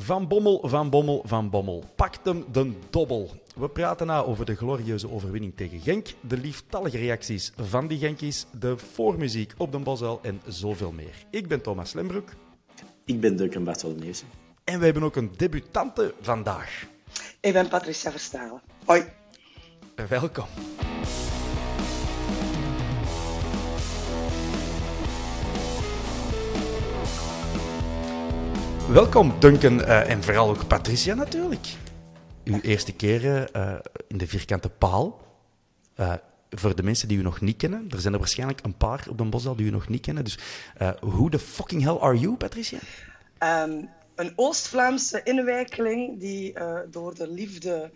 Van Bommel, Van Bommel, Van Bommel. Pakt hem de dobbel. We praten na over de glorieuze overwinning tegen Genk, de lieftallige reacties van die Genkies, de voormuziek op de Bosuil en zoveel meer. Ik ben Thomas Lembroek Ik ben Duncan Bartolomeusen. en we hebben ook een debutante vandaag. Ik ben Patricia Verstalen. Hoi. Welkom. Welkom Duncan eh, en vooral ook Patricia natuurlijk. Uw eerste keer eh, in de vierkante paal. Eh, voor de mensen die u nog niet kennen, er zijn er waarschijnlijk een paar op de Bosdal die u nog niet kennen. Dus eh who the fucking hell are you, Patricia? Ehm, een Oost-Vlaamse inwijkeling die eh, door de liefde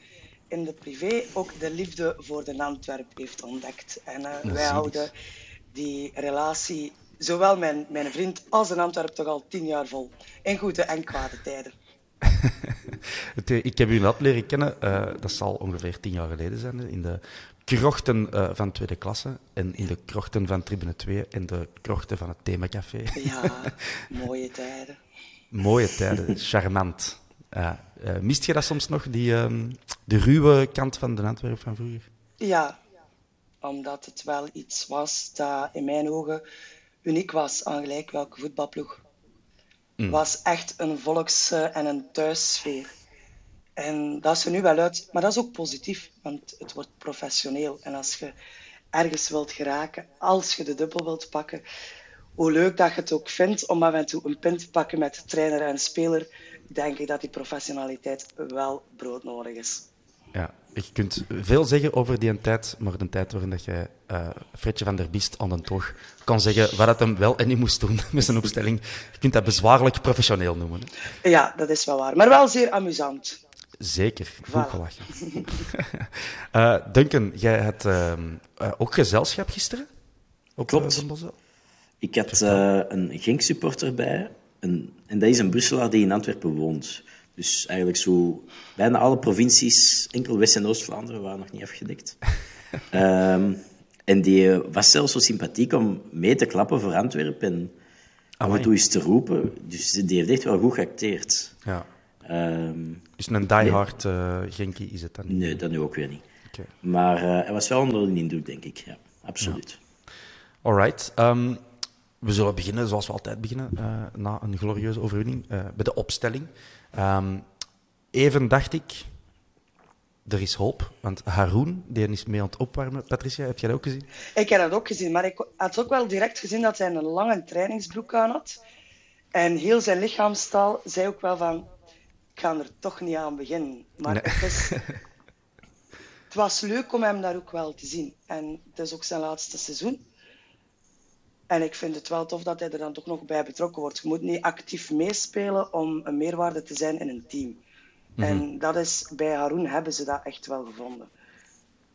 in de privé ook de liefde voor de Antwerp heeft ontdekt. En eh, wij houden die relatie, zowel mijn, mijn vriend als een Antwerp, toch al tien jaar vol. In goede en kwade tijden. Eh, Ik heb u net leren kennen, eh, dat zal ongeveer tien jaar geleden zijn, in de krochten eh, van tweede klasse en in de krochten van Tribune 2 en de krochten van het Themacafé. Ja, mooie tijden. Mooie tijden, charmant. Eh, mist je dat soms nog, die, ehm, de ruwe kant van de Antwerp van vroeger? Ja, omdat het wel iets was dat in mijn ogen uniek was aan gelijk welke voetbalploeg. Het was echt een volks- eh, en een thuissfeer. En dat is er nu wel uit, maar dat is ook positief, want het wordt professioneel. En als je ergens wilt geraken, als je de dubbel wilt pakken, hoe leuk dat je het ook vindt om af en toe een pint te pakken met trainer en speler, denk ik dat die professionaliteit wel broodnodig is. Ja, je kunt veel zeggen over die tijd, maar de tijd waarin dat je eh Fredje van der Biest aan den toog kan zeggen wat het hem wel en niet moest doen met zijn opstelling. Je kunt dat bezwaarlijk professioneel noemen. hè. Ja, dat is wel waar. Maar wel zeer amusant. Zeker, goed Voilà. gelachen. Eh Duncan, jij had ehm, eh, ook gezelschap gisteren? Op Klopt. Ik had eh, een Genk-supporter bij. Een, en dat is een Brusselaar die in Antwerpen woont. Dus eigenlijk zo... Bijna alle provincies, enkel West- en Oost-Vlaanderen, waren nog niet afgedekt. Ehm, en die eh, was zelfs zo sympathiek om mee te klappen voor Antwerpen. En af en toe eens te roepen. Dus die heeft echt wel goed geacteerd. Ja. Ehm, Dus een diehard eh Genkie is het dan niet? nee, dat nu ook weer niet. Oké. Maar eh, hij was wel onder de indruk, denk ik. Ja, absoluut. Alright. ehm, we zullen beginnen zoals we altijd beginnen, na een glorieuze overwinning, bij de opstelling. Ehm, even dacht ik, er is hoop, want Haroon, die is mee aan het opwarmen. Patricia, heb jij dat ook gezien? Ik heb dat ook gezien, maar ik had ook wel direct gezien dat hij een lange trainingsbroek aan had. En heel zijn lichaamstaal zei ook wel van, ik ga er toch niet aan beginnen. Maar Nee. het, is, het was leuk om hem daar ook wel te zien. En het is ook zijn laatste seizoen. En ik vind het wel tof dat hij er dan toch nog bij betrokken wordt. Je moet niet actief meespelen om een meerwaarde te zijn in een team. En dat is, bij Haroon hebben ze dat echt wel gevonden.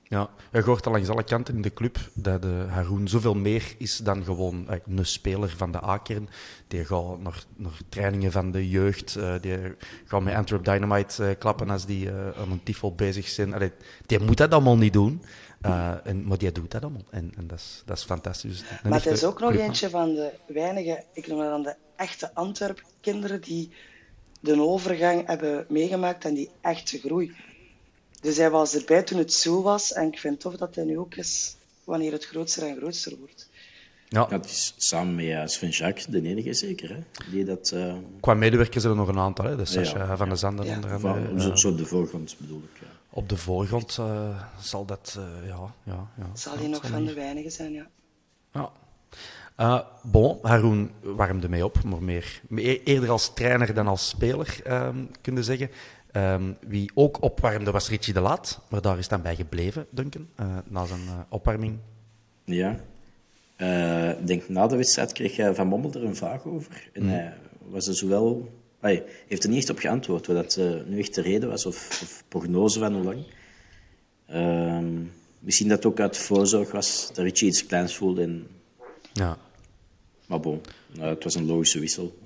Ja, je hoort al langs alle kanten in de club dat de Haroon zoveel meer is dan gewoon eh, een speler van de A-kern. Die gaat naar, naar trainingen van de jeugd, eh, die gaat met Antwerp Dynamite eh, klappen als die eh, aan een tifel bezig zijn. Allee, die moet dat allemaal niet doen, eh, en, maar die doet dat allemaal. En, en dat, is, dat is fantastisch. Dus een Maar het is ook nog eentje van de weinige, ik noem dat dan de echte Antwerp-kinderen die de overgang hebben meegemaakt en die echte groei. Dus hij was erbij toen het zo was en ik vind het tof dat hij nu ook is wanneer het grootser en grootser wordt. Ja, is samen met eh, Sven Jacques de enige zeker, hè? Die dat... eh, qua medewerkers zijn er nog een aantal. Hè. De Sascha Ja, van de Zanden Ja. onder van- zo, zo op de voorgrond bedoel ik, ja. Op de voorgrond eh, zal dat... eh, ja, ja, ja, Zal hij nog van de weinigen zijn, ja. Ja. Eh, bon, Haroon warmde mee op, maar meer, meer- eerder als trainer dan als speler, ehm kunnen zeggen. Ehm, wie ook opwarmde was Richie de Laat, maar daar is dan bij gebleven, Duncan, eh, na zijn eh, opwarming. Ja. Eh, Ik denk na de wedstrijd kreeg Van Bommel er een vraag over. En hij was er zowel... Hij heeft er niet echt op geantwoord, wat dat uh, nu echt de reden was, of, of prognose van hoe lang. Ehm, misschien dat het ook uit voorzorg was, dat Richie iets kleins voelde. En... Ja. Maar bon, het was een logische wissel.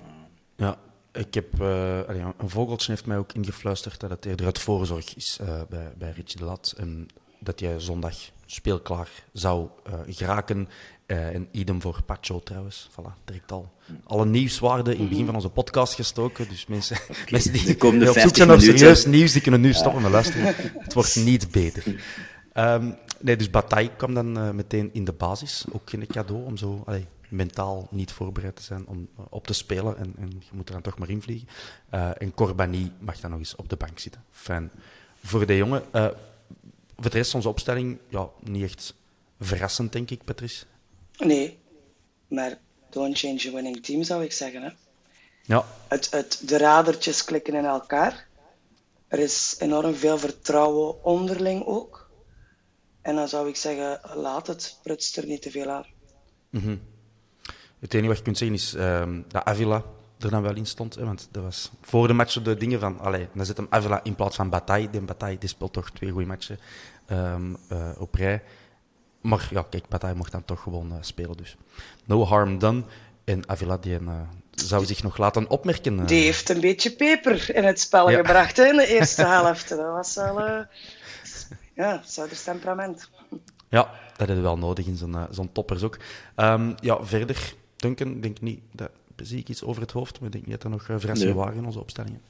Ja, ik heb, uh, een vogeltje heeft mij ook ingefluisterd dat het eerder uit voorzorg is uh, bij, bij Richie de Lat. En dat jij zondag speelklaar zou uh, geraken. En idem voor Pacho trouwens. Voilà, direct al alle nieuwswaarden in het begin van onze podcast gestoken. Dus mensen, okay, mensen die, die op zoek zijn naar serieus nieuws, die kunnen nu stoppen met luisteren. Het wordt niet beter. Um, nee, dus Bataille kwam dan meteen in de basis. Ook geen cadeau om zo... Allee, mentaal niet voorbereid te zijn om uh, op te spelen. En, en, je moet er dan toch maar invliegen. Uh, en Corbani mag dan nog eens op de bank zitten. Fijn voor de jongen. Uh, voor de rest, onze opstelling, ja, niet echt verrassend, denk ik, Patrice. Nee, maar don't change a winning team, zou ik zeggen. Hè? Ja. Het, het, de radertjes klikken in elkaar. Er is enorm veel vertrouwen onderling ook. En dan zou ik zeggen, laat het, prutst er niet te veel aan. Mm -hmm. Het enige wat je kunt zeggen is uh, dat Avila er dan wel in stond. Hè, want dat was voor de match de dingen van... Allee, dan zit hem Avila in plaats van Bataille. Die Bataille die speelt toch twee goede matchen um, uh, op rij. Maar ja, kijk, Bataille mocht dan toch gewoon uh, spelen. Dus no harm done. En Avila die, uh, zou zich nog laten opmerken. Die heeft een beetje peper in het spel ja. gebracht hè, in de eerste helft. Dat was wel... ja, Zuiders temperament. Ja, dat is wel nodig in zo'n zo'n toppers ook. Um, ja, verder Duncan, ik denk niet, dat zie ik iets over het hoofd, maar ik denk niet dat er nog verrassingen nee. waren in onze opstellingen.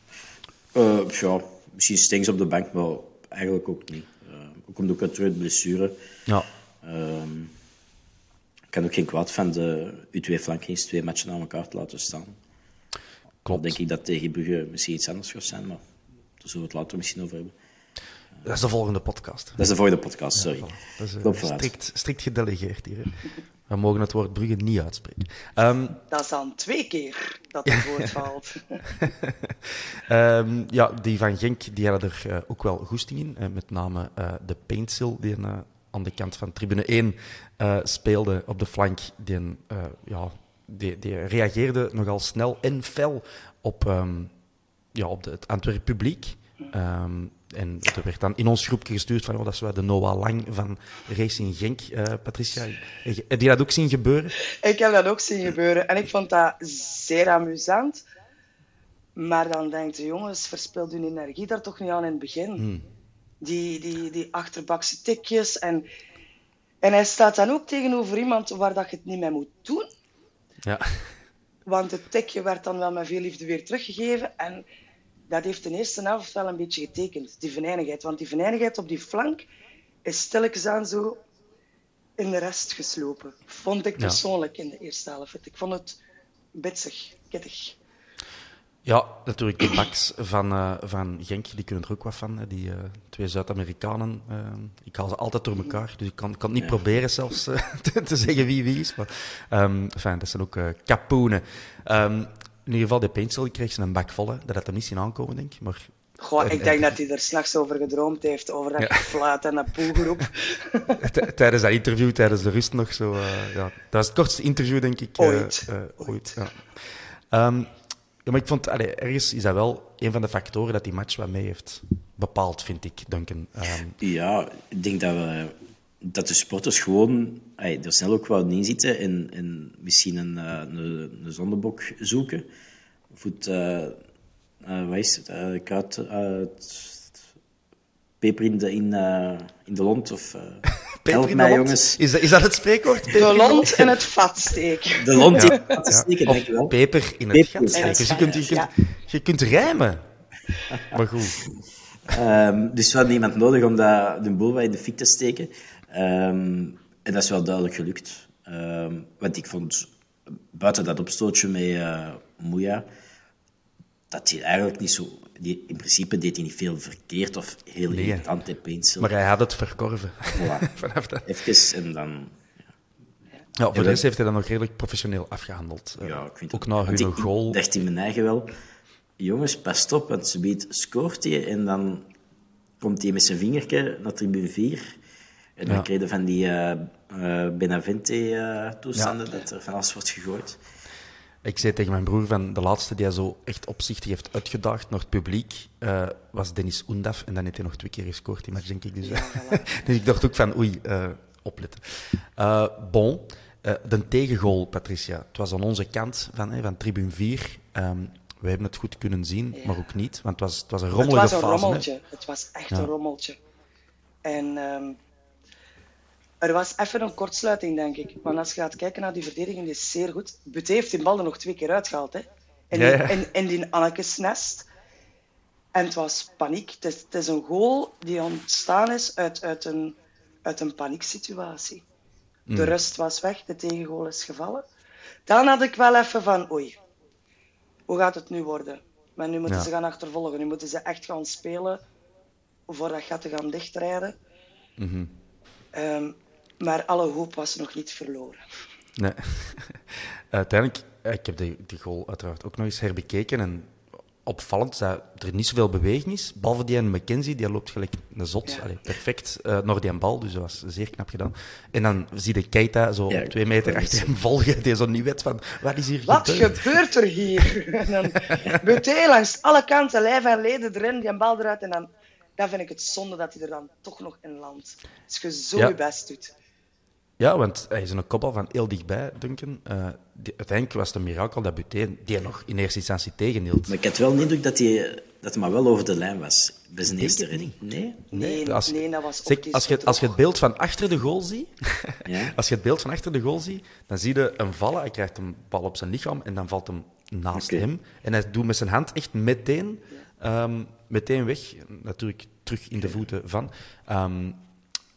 Uh, ja, misschien Stings op de bank, maar eigenlijk ook niet. Uh, ook omdat ook uit blessure. Ja. Uh, ik kan ook geen kwaad van de U2-flankings twee matchen aan elkaar te laten staan. Klopt. Dan denk ik dat tegen Brugge misschien iets anders gaat zijn, maar daar zullen we het later misschien over hebben. Dat is de volgende podcast. Dat is de volgende podcast, sorry. Ja, dat is uh, strikt, strikt gedelegeerd hier. Hè. We mogen het woord Brugge niet uitspreken. Um, dat is dan twee keer dat het woord valt. um, ja, die van Genk die hadden er uh, ook wel goesting in. Uh, met name uh, de Paintsil, die aan de kant van tribune 1 speelde op de flank. Die, ja, die, die, reageerde nogal snel en fel op, um, ja, op de, het Antwerp publiek. En er werd dan in ons groepje gestuurd van, oh, dat is wel de Noah Lang van Racing Genk. Uh, Patricia, heb je dat ook zien gebeuren? Ik heb dat ook zien gebeuren. En ik vond dat zeer amusant. Maar dan denkt de jongens, verspil je energie daar toch niet aan in het begin. Hmm. Die, die, die achterbakse tikjes. En, en hij staat dan ook tegenover iemand waar dat je het niet mee moet doen. Ja. Want het tikje werd dan wel met veel liefde weer teruggegeven. En dat heeft de eerste helft wel een beetje getekend, die venijnigheid. Want die venijnigheid op die flank is stilletjes aan zo in de rest geslopen. Vond ik persoonlijk ja. in de eerste helft. Ik vond het bitsig, kittig. Ja, natuurlijk de backs van, uh, van Genk, die kunnen er ook wat van. Hè. Die uh, twee Zuid-Amerikanen. Uh, ik haal ze altijd door elkaar, dus ik kan, kan niet ja. proberen zelfs te, te, zeggen wie wie is. Maar um, enfin, dat zijn ook kapoenen. Um, in ieder geval, de Paintsel kreeg ze een bak vol. Hè. Dat had hem niet zien aankomen, denk ik. Maar... Goh, ik denk dat hij er s'nachts over gedroomd heeft, over dat ja. en dat poelgeroep. tijdens dat interview, tijdens de rust nog zo. Uh, ja. Dat was het kortste interview, denk ik. Ooit. Uh, uh, ooit. Ja. Um, ja, maar ik vond, allee, ergens is dat wel een van de factoren dat die match wat mee heeft bepaald, vind ik, Duncan. Um, ja, ik denk dat we dat de sporters gewoon er snel ook wel in zitten en, en misschien een, uh, een, een zondebok zoeken. Het, uh, uh, wat is het, uh, peper in de, in, in de lont of... Help mij, jongens. Is dat, is dat het spreekwoord? Peper de lont in het vat steken. De lont in het vat steken, ja. denk ik wel. peper in het peper gat steken. Dus je kunt, je, kunt, je kunt rijmen. Maar goed. Um, dus we hadden iemand nodig om dat, de boel in de fik te steken. Um, en dat is wel duidelijk gelukt. Um, want ik vond, buiten dat opstootje met uh, Moeja, dat hij eigenlijk niet zo... Die, in principe deed hij niet veel verkeerd of heel nee, irritant in. Maar hij had het verkorven. Voilà. Vanaf dat. Even en dan... Ja, voor de rest heeft hij dat nog redelijk professioneel afgehandeld. Ja, ik vind Ook na hun ik goal. dacht in mijn eigen wel, jongens, pas op, want ze biedt scoort hij en dan komt hij met zijn vingertje naar tribune 4 en dan ja. kreeg je van die uh, uh, Benavente-toestanden, ja. dat er van alles wordt gegooid. Ik zei tegen mijn broer van de laatste die hij zo echt opzichtig heeft uitgedaagd naar het publiek uh, was Dennis Oendaf. En dan heeft hij nog twee keer gescoord die match, denk ik. Dus, ja, dus ik dacht ook van oei, uh, opletten. Uh, bon, de tegengoal, Patricia. Het was aan onze kant van, van tribune 4. Um, we hebben het goed kunnen zien, ja. maar ook niet. Want het was, het was een rommelige fase. Het was een fase, rommeltje. Hè? Het was echt ja. een rommeltje. En um, er was even een kortsluiting, denk ik. Want als je gaat kijken naar die verdediging, die is zeer goed. Buté heeft die bal er nog twee keer uitgehaald. Hè? In, Ja, ja. Die, in, in die Annekesnest. En het was paniek. Het is, het is een goal die ontstaan is uit, uit, een, uit een panieksituatie. De rust was weg, de tegengoal is gevallen. Dan had ik wel even van, oei, hoe gaat het nu worden? Maar nu moeten Ja. ze gaan achtervolgen. Nu moeten ze echt gaan spelen voor dat gat te gaan dichtrijden. Mhm. Ehm, maar alle hoop was nog niet verloren. Nee. Uiteindelijk, eh, ik heb die, die goal uiteraard ook nog eens herbekeken. En opvallend is dat er niet zoveel beweging is. Behalve die en McKenzie, die loopt gelijk een zot. Ja. Allee, perfect eh, naar die bal, dus dat was zeer knap gedaan. En dan zie je Keita zo Ja, twee meter achter hem volgen. Die zo niet weet van, wat is hier Wat gebeurd? gebeurt er hier? en dan Buté langs alle kanten, lijf en leden erin, die bal eruit. En dan, dan vind ik het zonde dat hij er dan toch nog in landt. Als je zo Ja. je best doet. Ja, want hij is een kopbal van heel dichtbij, Duncan. Eh, die- uiteindelijk was het een mirakel dat Buté die nog in eerste instantie tegenhield. Maar ik had wel de indruk dat hij, dat hij maar wel over de lijn was bij zijn eerste redding. Nee? Nee, Als- nee, dat was Zeg, als, je, als je het beeld van achter de goal ziet, Ja. als je het beeld van achter de goal ziet, dan zie je hem vallen. Hij krijgt een bal op zijn lichaam en dan valt hem naast hem. En hij doet met zijn hand echt meteen, ehm, meteen weg. Natuurlijk terug in de voeten van. Ehm,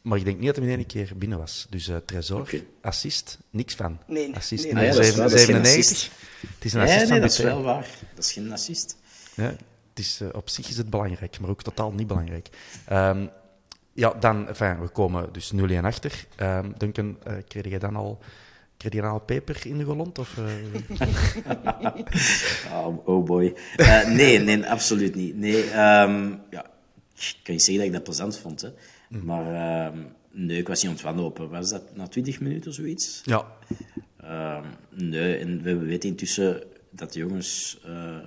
maar ik denk niet dat hij in één keer binnen was. Dus eh Tresor, Oké. assist, niks van. Nee, assist nee. in Ah ja, de dat is waar, dat is geen 97. assist. Het is een Nee, assist nee, van dat is wel waar. Dat is geen assist. Ja, het is, eh, op zich is het belangrijk, maar ook totaal niet belangrijk. Ehm, ja, dan, enfin, we komen dus 0-1 achter. Ehm Duncan, eh, kreeg je dan al, kreeg je dan al peper in de golond? Of, eh? Oh, oh boy. Eh, nee, nee, absoluut niet. Nee, ehm, ja, ik kan je zeggen dat ik dat plezant vond. Hè. Maar ehm, nee, ik was niet ontwanhopen. Was dat na 20 minuten of zoiets? ja, Ehm, nee, en we weten intussen dat de jongens eh,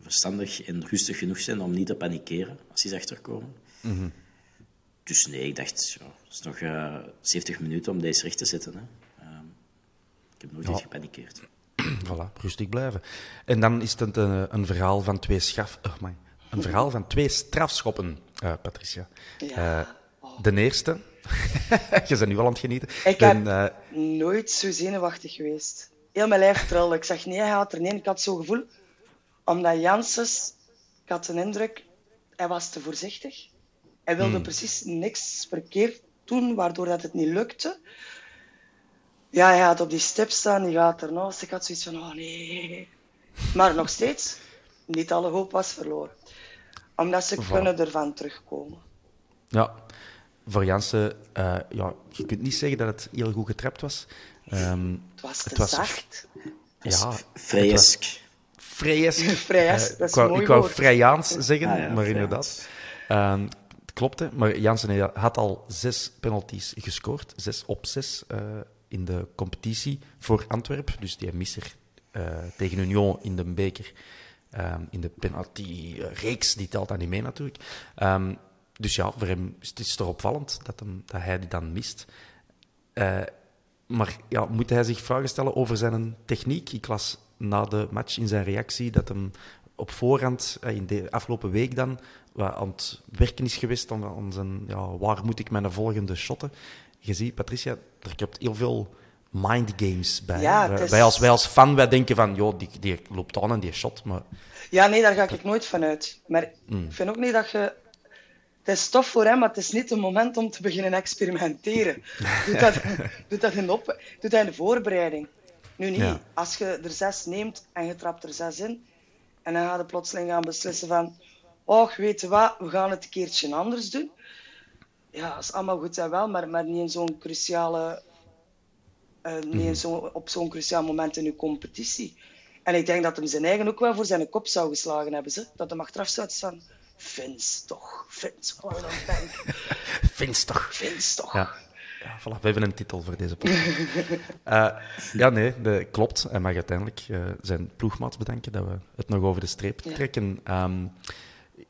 verstandig en rustig genoeg zijn om niet te panikeren als ze achterkomen. Dus nee, ik dacht, ja, het is nog eh 70 minuten om deze recht te zetten. Hè. Ehm, ik heb nooit Ja. gepanikeerd. voilà, rustig blijven. En dan is het een, een verhaal van twee schaf... Oh, my. Een verhaal van twee strafschoppen, eh, Patricia. Ja. Eh, de eerste... je bent nu al aan het genieten. Ik De, heb eh, nooit zo zenuwachtig geweest. Heel mijn lijf trilde. Ik zeg nee, hij gaat er nee. Ik had zo'n gevoel. Omdat Janssens, ik had de indruk, hij was te voorzichtig. Hij wilde precies niks verkeerd doen, waardoor dat het niet lukte. Ja, hij gaat op die stip staan, die gaat ernaast. Ik had zoiets van, oh nee. Maar nog steeds, niet alle hoop was verloren. Omdat ze kunnen ervan terugkomen. Ja, voor Jansen, eh, ja, je kunt niet zeggen dat het heel goed getrapt was. Ehm, Het was te Het was- zacht. ja. Vreesk, Eh, dat is ik wou, een mooi ik wou woord. Vrijaans zeggen, Ah ja, maar inderdaad. Ehm, het klopte, maar Jansen had al zes penalties gescoord. Zes op zes eh, in de competitie voor Antwerpen. Dus die mist er eh, tegen Union in de beker. ehm, in de penalty-reeks, die telt dan niet mee natuurlijk. Ehm, dus ja, voor hem is het is toch opvallend dat, hem, dat hij die dan mist. Eh, maar ja, moet hij zich vragen stellen over zijn techniek? Ik las na de match in zijn reactie dat hem op voorhand, eh, in de afgelopen week dan, aan het werken is geweest aan, aan zijn, ja, waar moet ik mijn volgende shotten? Je ziet, Patricia, er komt heel veel mind games bij. Ja, wij, het is- wij, als, wij als fan, wij denken van, joh, die, die loopt aan en die shot, maar Ja, nee, daar ga ik nooit van uit. Maar Hmm. ik vind ook niet dat je... Het is tof voor hem, maar het is niet het moment om te beginnen experimenteren. Doe dat, doe dat, in, de op, doe dat in de voorbereiding. Nu niet. Ja. Als je er zes neemt en je trapt er zes in, en dan gaat je plotseling gaan beslissen van... Och, weet je wat, we gaan het een keertje anders doen. Ja, dat is allemaal goed en wel, maar, maar niet in zo'n cruciale... eh, niet Mhm. in zo, op zo'n cruciaal moment in je competitie. En ik denk dat hem zijn eigen ook wel voor zijn kop zou geslagen hebben. Ze. Dat hem achteraf zou staan. Vince toch, Vince, wat een bank. Vindt toch. Toch. Ja. Ja, voilà, we hebben een titel voor deze podcast. uh, ja, nee, dat klopt. Hij mag uiteindelijk uh, zijn ploegmaats bedanken dat we het nog over de streep ja. trekken. Um,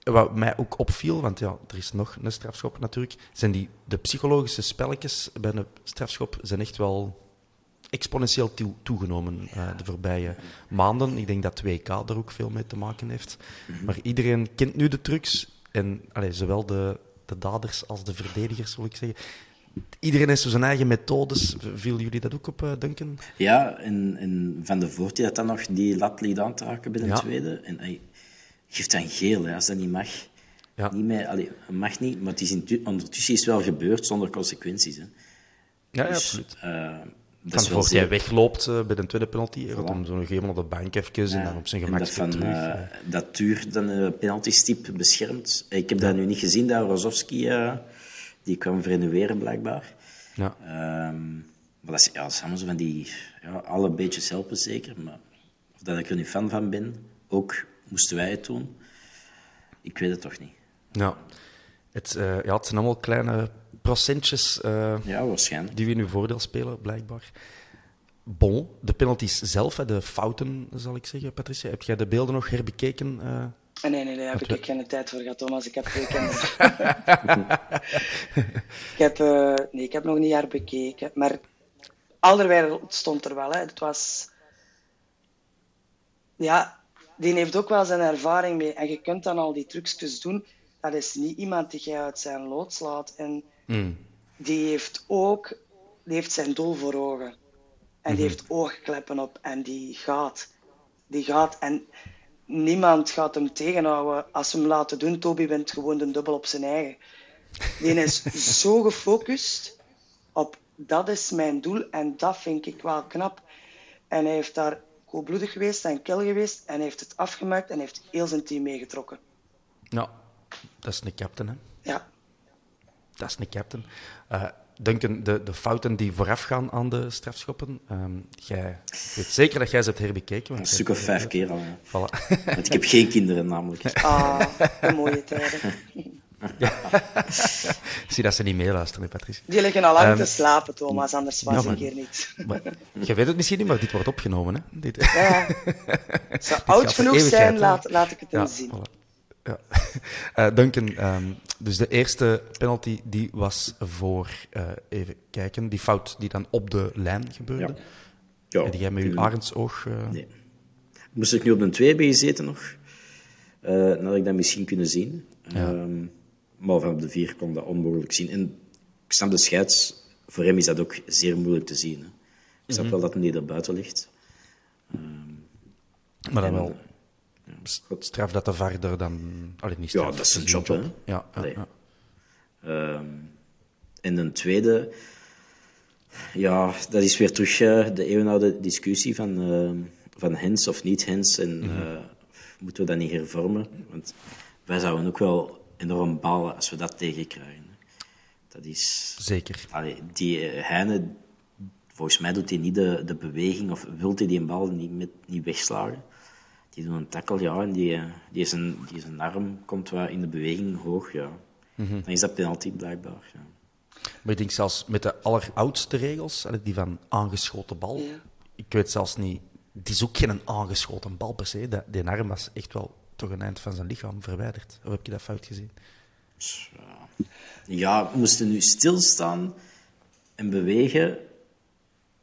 wat mij ook opviel, want ja, er is nog een strafschop natuurlijk, zijn die, de psychologische spelletjes bij een strafschop zijn echt wel exponentieel toe, toegenomen uh, de voorbije maanden. Ik denk dat 2K er ook veel mee te maken heeft. -hmm. Maar iedereen kent nu de trucs. En allez, zowel de, de daders als de verdedigers, wil ik zeggen. Iedereen heeft zo zijn eigen methodes. Vielen jullie dat ook op, uh, Duncan? Ja, en, en Van de Voort die dat dan nog die lat liet aantraken bij de ja. tweede. En hij geeft dan geel, hè, als dat niet mag. Ja. Niet meer, allee, mag niet, maar het is ondertussen is wel gebeurd zonder consequenties. Hè. Ja, dus, ja absoluut. Uh, voor hij wegloopt uh, bij de tweede penalty, gaat hem zo nog even op de bank even ja, en dan op zijn gemak van, terug. Uh, dat Tuur dan een penalty-stip beschermt. Ik heb ja. dat nu niet gezien, dat Rozovski, uh, die kwam renoveren blijkbaar. Ja. Um, maar dat is, ja, dat is allemaal zo van die... Ja, alle beetjes helpen zeker, maar of dat ik er nu fan van ben, ook moesten wij het doen. Ik weet het toch niet. Ja, het, ja, het zijn allemaal kleine procentjes uh, ja, waarschijnlijk. die we in uw voordeel spelen, blijkbaar. Bon, de penalties zelf, de fouten, zal ik zeggen. Patricia, heb jij de beelden nog herbekeken? Uh, nee, nee, nee, daar heb ik geen tijd voor gehad, Thomas. Ik heb gekeken. ik, heb, uh, nee, ik heb nog niet herbekeken. Maar Alderweireld stond er wel. Hè. Het was... Ja, die heeft ook wel zijn ervaring mee. En je kunt dan al die trucjes doen. Dat is niet iemand die jij uit zijn lood slaat. En Mm. Die heeft ook die heeft zijn doel voor ogen. En die mhm. heeft oogkleppen op en die gaat. Die gaat en niemand gaat hem tegenhouden als ze hem laten doen. Toby bent gewoon de dubbel op zijn eigen. Die is zo gefocust op dat is mijn doel en dat vind ik wel knap. En hij heeft daar koelbloedig geweest en kil geweest en heeft het afgemaakt en heeft heel zijn team meegetrokken. Ja, dat is een captain, hè? Ja dat is een captain. Uh, Duncan, de, de fouten die voorafgaan aan de strafschoppen, um, jij weet zeker dat jij ze hebt herbekeken. Een stuk of vijf keer al. Ja. Voilà. Want ik heb geen kinderen namelijk. Ah, een mooie tijden. Ja. Zie dat ze niet meeluisteren, Patrice. Die liggen al lang um, te slapen, Thomas, anders was ja, ik hier niet. Maar, je weet het misschien niet, maar dit wordt opgenomen. Hè? Dit, ja, zou oud genoeg zijn, laat, laat ik het ja, zien. Voilà. Ja. Uh, Duncan, um, dus de eerste penalty die was voor, uh, even kijken, die fout die dan op de lijn gebeurde. Ja. ja die jij met je arendsoog... Uh... Nee. Moest ik nu op een 2 hebben gezeten nog, dan had ik dat misschien kunnen zien. Ja. Um, maar van op de 4 kon dat onmogelijk zien. En ik snap de scheids, voor hem is dat ook zeer moeilijk te zien. Hè. Ik snap mm -hmm. wel dat hij er buiten ligt. Um, maar dan wel straf dat de verder dan... Allee, niet straf, ja, dat is een job? Ja, ja, ja. Um, en een tweede... Ja, dat is weer terug uh, de eeuwenoude discussie van, uh, van hens of niet hens. En mm -hmm. uh, moeten we dat niet hervormen? Want wij zouden ook wel enorm balen als we dat tegenkrijgen. Dat is... Zeker. Allee, die Heine, volgens mij doet hij niet de, de beweging of wil hij die bal niet, met, niet wegslagen die doet een tackle, ja, en die, die, zijn, die zijn arm komt wel in de beweging hoog, ja. Mm -hmm. Dan is dat penalty blijkbaar, ja. Maar ik denk zelfs met de alleroudste regels, die van aangeschoten bal, ja. ik weet zelfs niet, het is ook geen aangeschoten bal per se, die arm was echt wel toch een eind van zijn lichaam verwijderd. Of heb je dat fout gezien? Ja, we moesten nu stilstaan en bewegen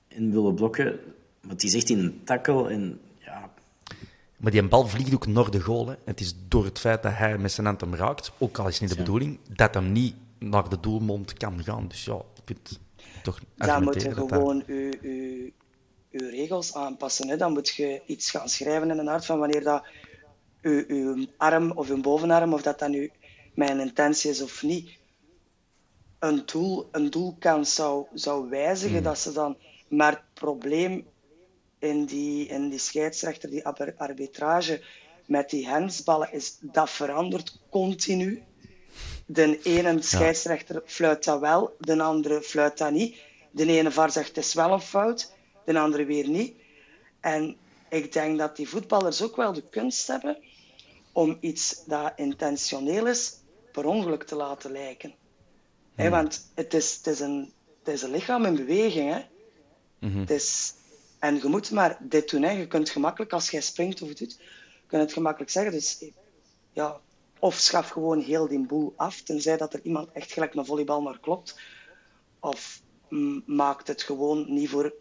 en willen blokken, want die is echt in een tackle en maar die bal vliegt ook naar de goal. Hè. Het is door het feit dat hij met zijn hand hem raakt, ook al is het niet de bedoeling, dat hem niet naar de doelmond kan gaan. Dus ja, vind toch Dan moet je gewoon je, je, je, regels aanpassen. Hè. Dan moet je iets gaan schrijven in de hart van wanneer dat je, je arm of je bovenarm, of dat dan nu mijn intentie is of niet, een, doel, een doelkans zou, zou wijzigen, hmm. dat ze dan... Maar het probleem in die, in die scheidsrechter, die arbitrage met die hensballen, is, dat verandert continu. De ene scheidsrechter fluit dat wel, de andere fluit dat niet. De ene VAR zegt het is wel een fout, de andere weer niet. En ik denk dat die voetballers ook wel de kunst hebben om iets dat intentioneel is, per ongeluk te laten lijken. Hmm. want het is, het is een het is een lichaam in beweging. Hè. Het is, en je moet maar dit doen. Je kunt gemakkelijk, als jij springt of doet, kun je het gemakkelijk zeggen. Dus ja, of schaf gewoon heel die boel af, tenzij dat er iemand echt gelijk een volleybal maar klopt. Of mm, maakt het gewoon niet voor,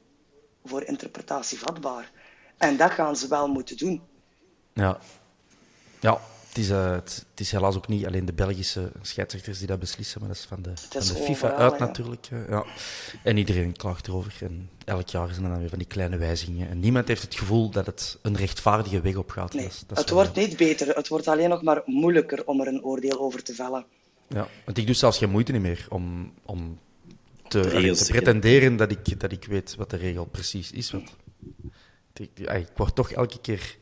voor interpretatie vatbaar. En dat gaan ze wel moeten doen. Ja, ja het, is, uh, het, het, is helaas ook niet alleen de Belgische scheidsrechters die dat beslissen, maar dat is van de, van de FIFA overal, uit ja. natuurlijk. Uh, ja. En iedereen klaagt erover. En elk jaar zijn er dan weer van die kleine wijzigingen. En niemand heeft het gevoel dat het een rechtvaardige weg op gaat. Nee, dat is, dat het wordt niet beter. Het wordt alleen nog maar moeilijker om er een oordeel over te vellen. Ja, want ik doe zelfs geen moeite meer om, om te, te, te pretenderen dat ik, dat ik weet wat de regel precies is. Want ik, ik word toch elke keer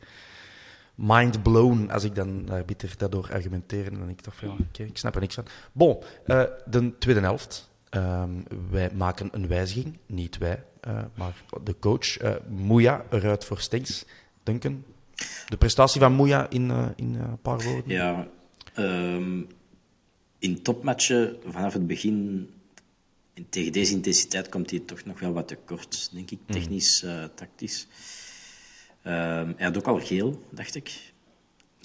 mind blown als ik dan uh, bitter daardoor argumenteer. En dan denk ik toch van, ja, oké, ik snap er niks van. Bon, uh, de tweede helft. Um, wij maken een wijziging. Niet wij, uh, maar de coach. Uh, Moeja eruit voor Stenks. Duncan, de prestatie van Moeja in, in een paar woorden. Ja, um, in topmatchen vanaf het begin... Tegen deze intensiteit komt hij toch nog wel wat tekort, denk ik. Technisch, tactisch. Um, hij had ook al geel, dacht ik.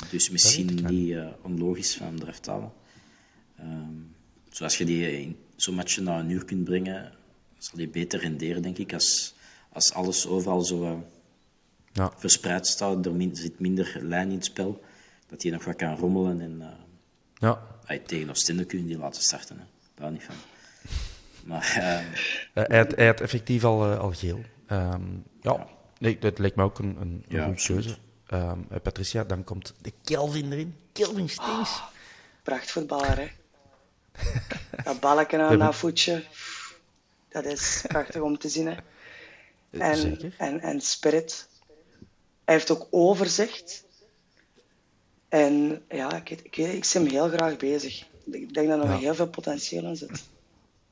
Dus misschien niet uh, onlogisch van de reftalen. Um, zoals je die in zo'n match naar een uur kunt brengen, zal die beter renderen, denk ik, als, als alles overal zo uh, ja. verspreid staat. Er min, zit minder lijn in het spel, dat hij nog wat kan rommelen. En, uh, ja. Ay, tegen Oostende kun je die laten starten. Hè. Daar niet van. Maar, hij, had, hij had effectief al, al geel. Um, ja. ja. Nee, dat lijkt me ook een, een, een ja, goede keuze. Um, Patricia, dan komt de Kelvin erin. Kelvin Steens. Oh, prachtvoetballer, hè. dat balken aan dat voetje. Dat is prachtig om te zien, hè. En, Zeker. En, en spirit. Hij heeft ook overzicht. En ja, ik, ik, ik zie hem heel graag bezig. Ik denk dat er nog heel veel potentieel in zit.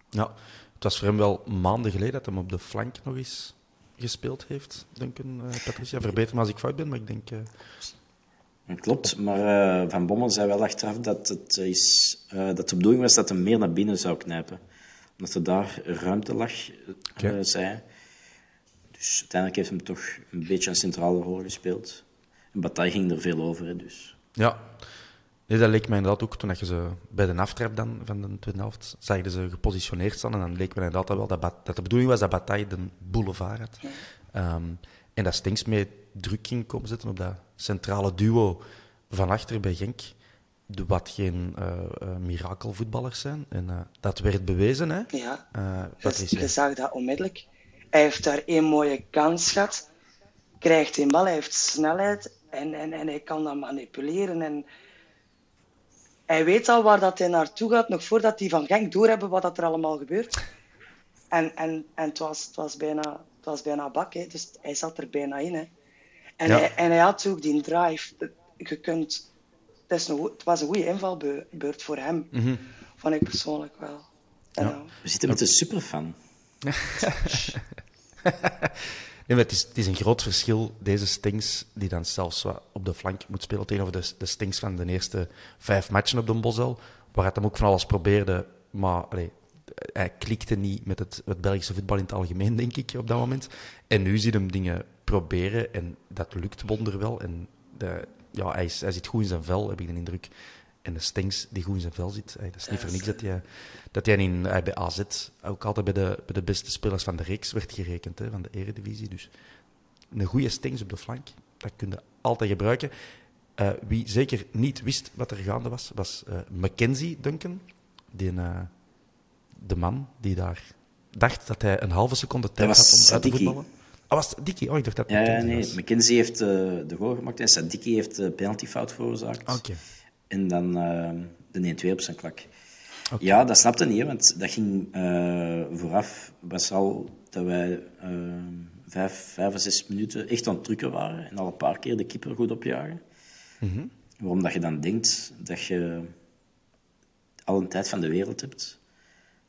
Ja, het was voor hem wel maanden geleden dat hij op de flank nog eens gespeeld heeft, Duncan, uh, Patricia. Verbeter me als ik fout ben, maar ik denk... Uh... Klopt, maar uh, Van Bommel zei wel achteraf dat het, is, dat de bedoeling was dat hij meer naar binnen zou knijpen. Omdat er daar ruimte lag, Oké. zei hij. Dus uiteindelijk heeft hem toch een beetje een centrale rol gespeeld. En Bataille ging er veel over, hè, dus... Ja, nee, dat leek mij inderdaad ook toen je ze bij de aftrap dan van de tweede helft zag je ze gepositioneerd staan. En dan leek me inderdaad wel dat, dat de bedoeling was dat Bataille de boulevard had. Ehm, en dat Stinks mee druk ging komen zetten op dat centrale duo van achter bij Genk. Wat geen eh, mirakelvoetballers zijn. En eh, dat werd bewezen, hè? Ja, je, Patricia. je zag dat onmiddellijk. Hij heeft daar één mooie kans gehad. Krijgt een bal, hij heeft snelheid en, en, en hij kan dat manipuleren. En hij weet al waar dat hij naartoe gaat, nog voordat hij van Genk doorhebben wat dat er allemaal gebeurt. En, en, en het, was, het, was bijna, het was bijna bak, hè. dus hij zat er bijna in. Hè. En, Ja. hij, en hij had ook die drive. Je kunt, het, is een, het was een goede invalbeurt voor hem, vond ik persoonlijk wel. Ja. We zitten met een superfan. Nee, het, is, een groot verschil, deze Stings, die dan zelfs op de flank moet spelen, tegenover de, de Stings van de eerste vijf matchen op de Bosel, waar hij hem ook van alles probeerde, maar hij klikte niet met het, het Belgische voetbal in het algemeen, denk ik, op dat moment. En nu zie je hem dingen proberen en dat lukt wonderwel. En de, ja, hij, hij zit goed in zijn vel, heb ik de indruk. En de Stings die goed in zijn vel zit, hey, dat is niet voor niks dat hij, dat hij in, hij bij AZ ook altijd bij de, bij de beste spelers van de reeks werd gerekend, hè, van de eredivisie. Dus een goede Stings op de flank, dat kun je altijd gebruiken. Eh, wie zeker niet wist wat er gaande was, was eh, Mackenzie Duncan. Die, eh, de man die daar dacht dat hij een halve seconde tijd had om uit te Sadiki. voetballen. Ah, was Dikkie? Oh, ik dacht dat Ja, nee. was. McKenzie heeft eh, de goal gemaakt en Sadiki heeft de penaltyfout veroorzaakt. Oké. En dan eh, de 1-2 op zijn klak. Ja, dat snapte niet, hè, want dat ging eh, vooraf. was al dat wij eh, vijf, vijf of zes minuten echt aan het drukken waren en al een paar keer de keeper goed opjagen. Waarom dat je dan denkt dat je al een tijd van de wereld hebt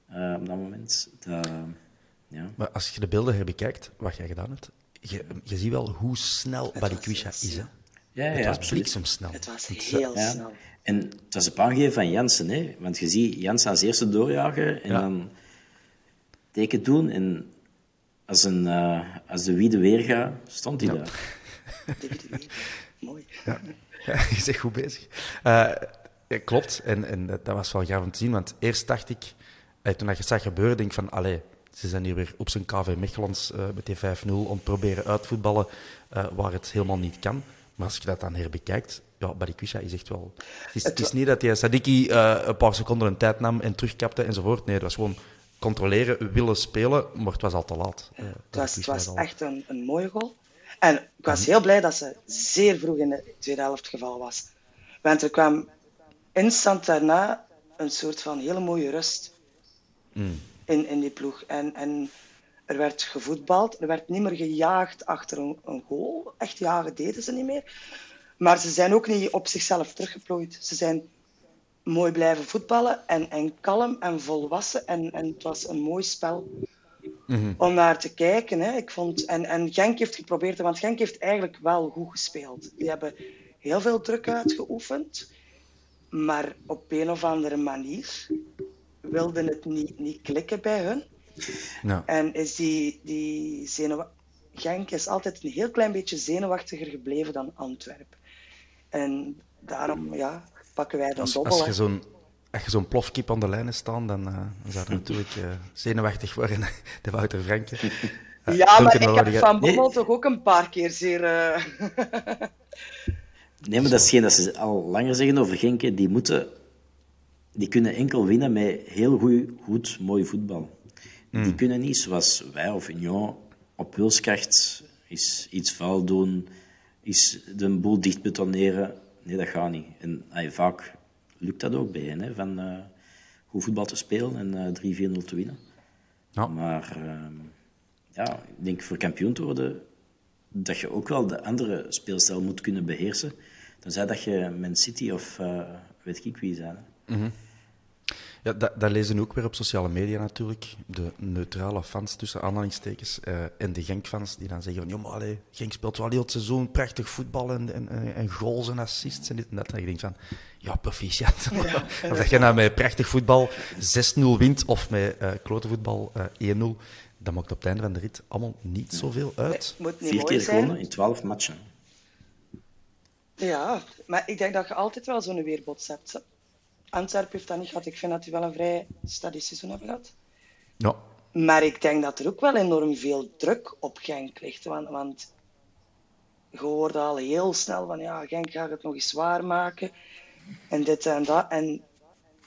eh, op dat moment. Dat, ja. Maar als je de beelden herbekijkt, wat jij gedaan hebt, je, je ziet wel hoe snel Balikwisha is. Hè? Ja, Het ja, was absoluut. bliksemsnel. Het was Het- heel Ja. snel. En het was op aangeven van Jansen, hè? want je ziet Jansen als eerste doorjagen en Ja. dan teken doen. En als, een, uh, als de wiede weer gaat, stond hij daar. Mooi. Ja. ja, je bent goed bezig. Uh, klopt, en, en dat was wel gaaf om te zien, want eerst dacht ik, toen ik het zag gebeuren, denk ik van, allee, ze zijn hier weer op zijn KV Mechelans uh, met die 5-0 om te proberen uitvoetballen uh, waar het helemaal niet kan. Maar als je dat dan herbekijkt, ja, Barikwisha is echt wel... Het is, het is niet dat hij Sadiki uh, een paar seconden een tijd nam en terugkapte enzovoort. Nee, dat was gewoon controleren, willen spelen, maar het was al te laat. Uh, het was, het was echt een, een mooie goal. En ik was heel blij dat ze zeer vroeg in de tweede helft geval was. Want er kwam instant daarna een soort van hele mooie rust mm. in, in die ploeg. En, en er werd gevoetbald, er werd niet meer gejaagd achter een, een goal. Echt jagen deden ze niet meer. Maar ze zijn ook niet op zichzelf teruggeplooid. Ze zijn mooi blijven voetballen en, en kalm en volwassen. En, en het was een mooi spel mm-hmm. om naar te kijken. Hè. Ik vond, en, en Genk heeft geprobeerd, want Genk heeft eigenlijk wel goed gespeeld. Die hebben heel veel druk uitgeoefend, maar op een of andere manier wilde het niet, niet klikken bij hun. En is die, die zenuw... Genk is altijd een heel klein beetje zenuwachtiger gebleven dan Antwerpen. En daarom ja, pakken wij de als, dobbel. Als je zo'n als je zo'n plofkip aan de lijnen staat, dan, uh, dan zou je natuurlijk uh, zenuwachtig worden, de Wouter Franke. Uh, ja, maar ik heb Van Bommel toch ook een paar keer zeer... nee, maar dat is geen dat ze al langer zeggen over Genk. Die, moeten, die kunnen enkel winnen met heel goed, goed mooi voetbal. Hmm. Die kunnen niet, zoals wij of Union, op wilskracht is iets fout doen, is de boel dicht betoneren. Nee, dat gaat niet. En ay, vaak lukt dat ook bij hen, hè, van uh, goed voetbal te spelen en uh, 3-4-0 te winnen. Ja. Maar uh, ja, ik denk voor kampioen te worden, dat je ook wel de andere speelstijl moet kunnen beheersen. Dan zei dat je Man City of uh, weet ik wie zijn. Mm -hmm. Ja, dat, dat lezen ook weer op sociale media natuurlijk. De neutrale fans tussen aanhalingstekens uh, en de Genk-fans die dan zeggen van... Ja, maar allee, Genk speelt wel heel het seizoen prachtig voetbal en, en, en goals en assists en dit en dat. En je denkt van, ja, proficiat. Ja, of dat je nou met prachtig voetbal 6-0 wint of met uh, klote voetbal uh, 1-0... Dat maakt op het einde van de rit allemaal niet zoveel uit. Nee, moet niet Vier keer gewonnen in 12 matchen. Ja, maar ik denk dat je altijd wel zo'n weerbots hebt. Antwerpen heeft dat niet gehad. Ik vind dat die wel een vrij stadisch seizoen hebben gehad. Ja. Maar ik denk dat er ook wel enorm veel druk op Genk ligt. Want, want je hoorde al heel snel van ja, Genk gaat het nog eens zwaar maken. En dit en dat. En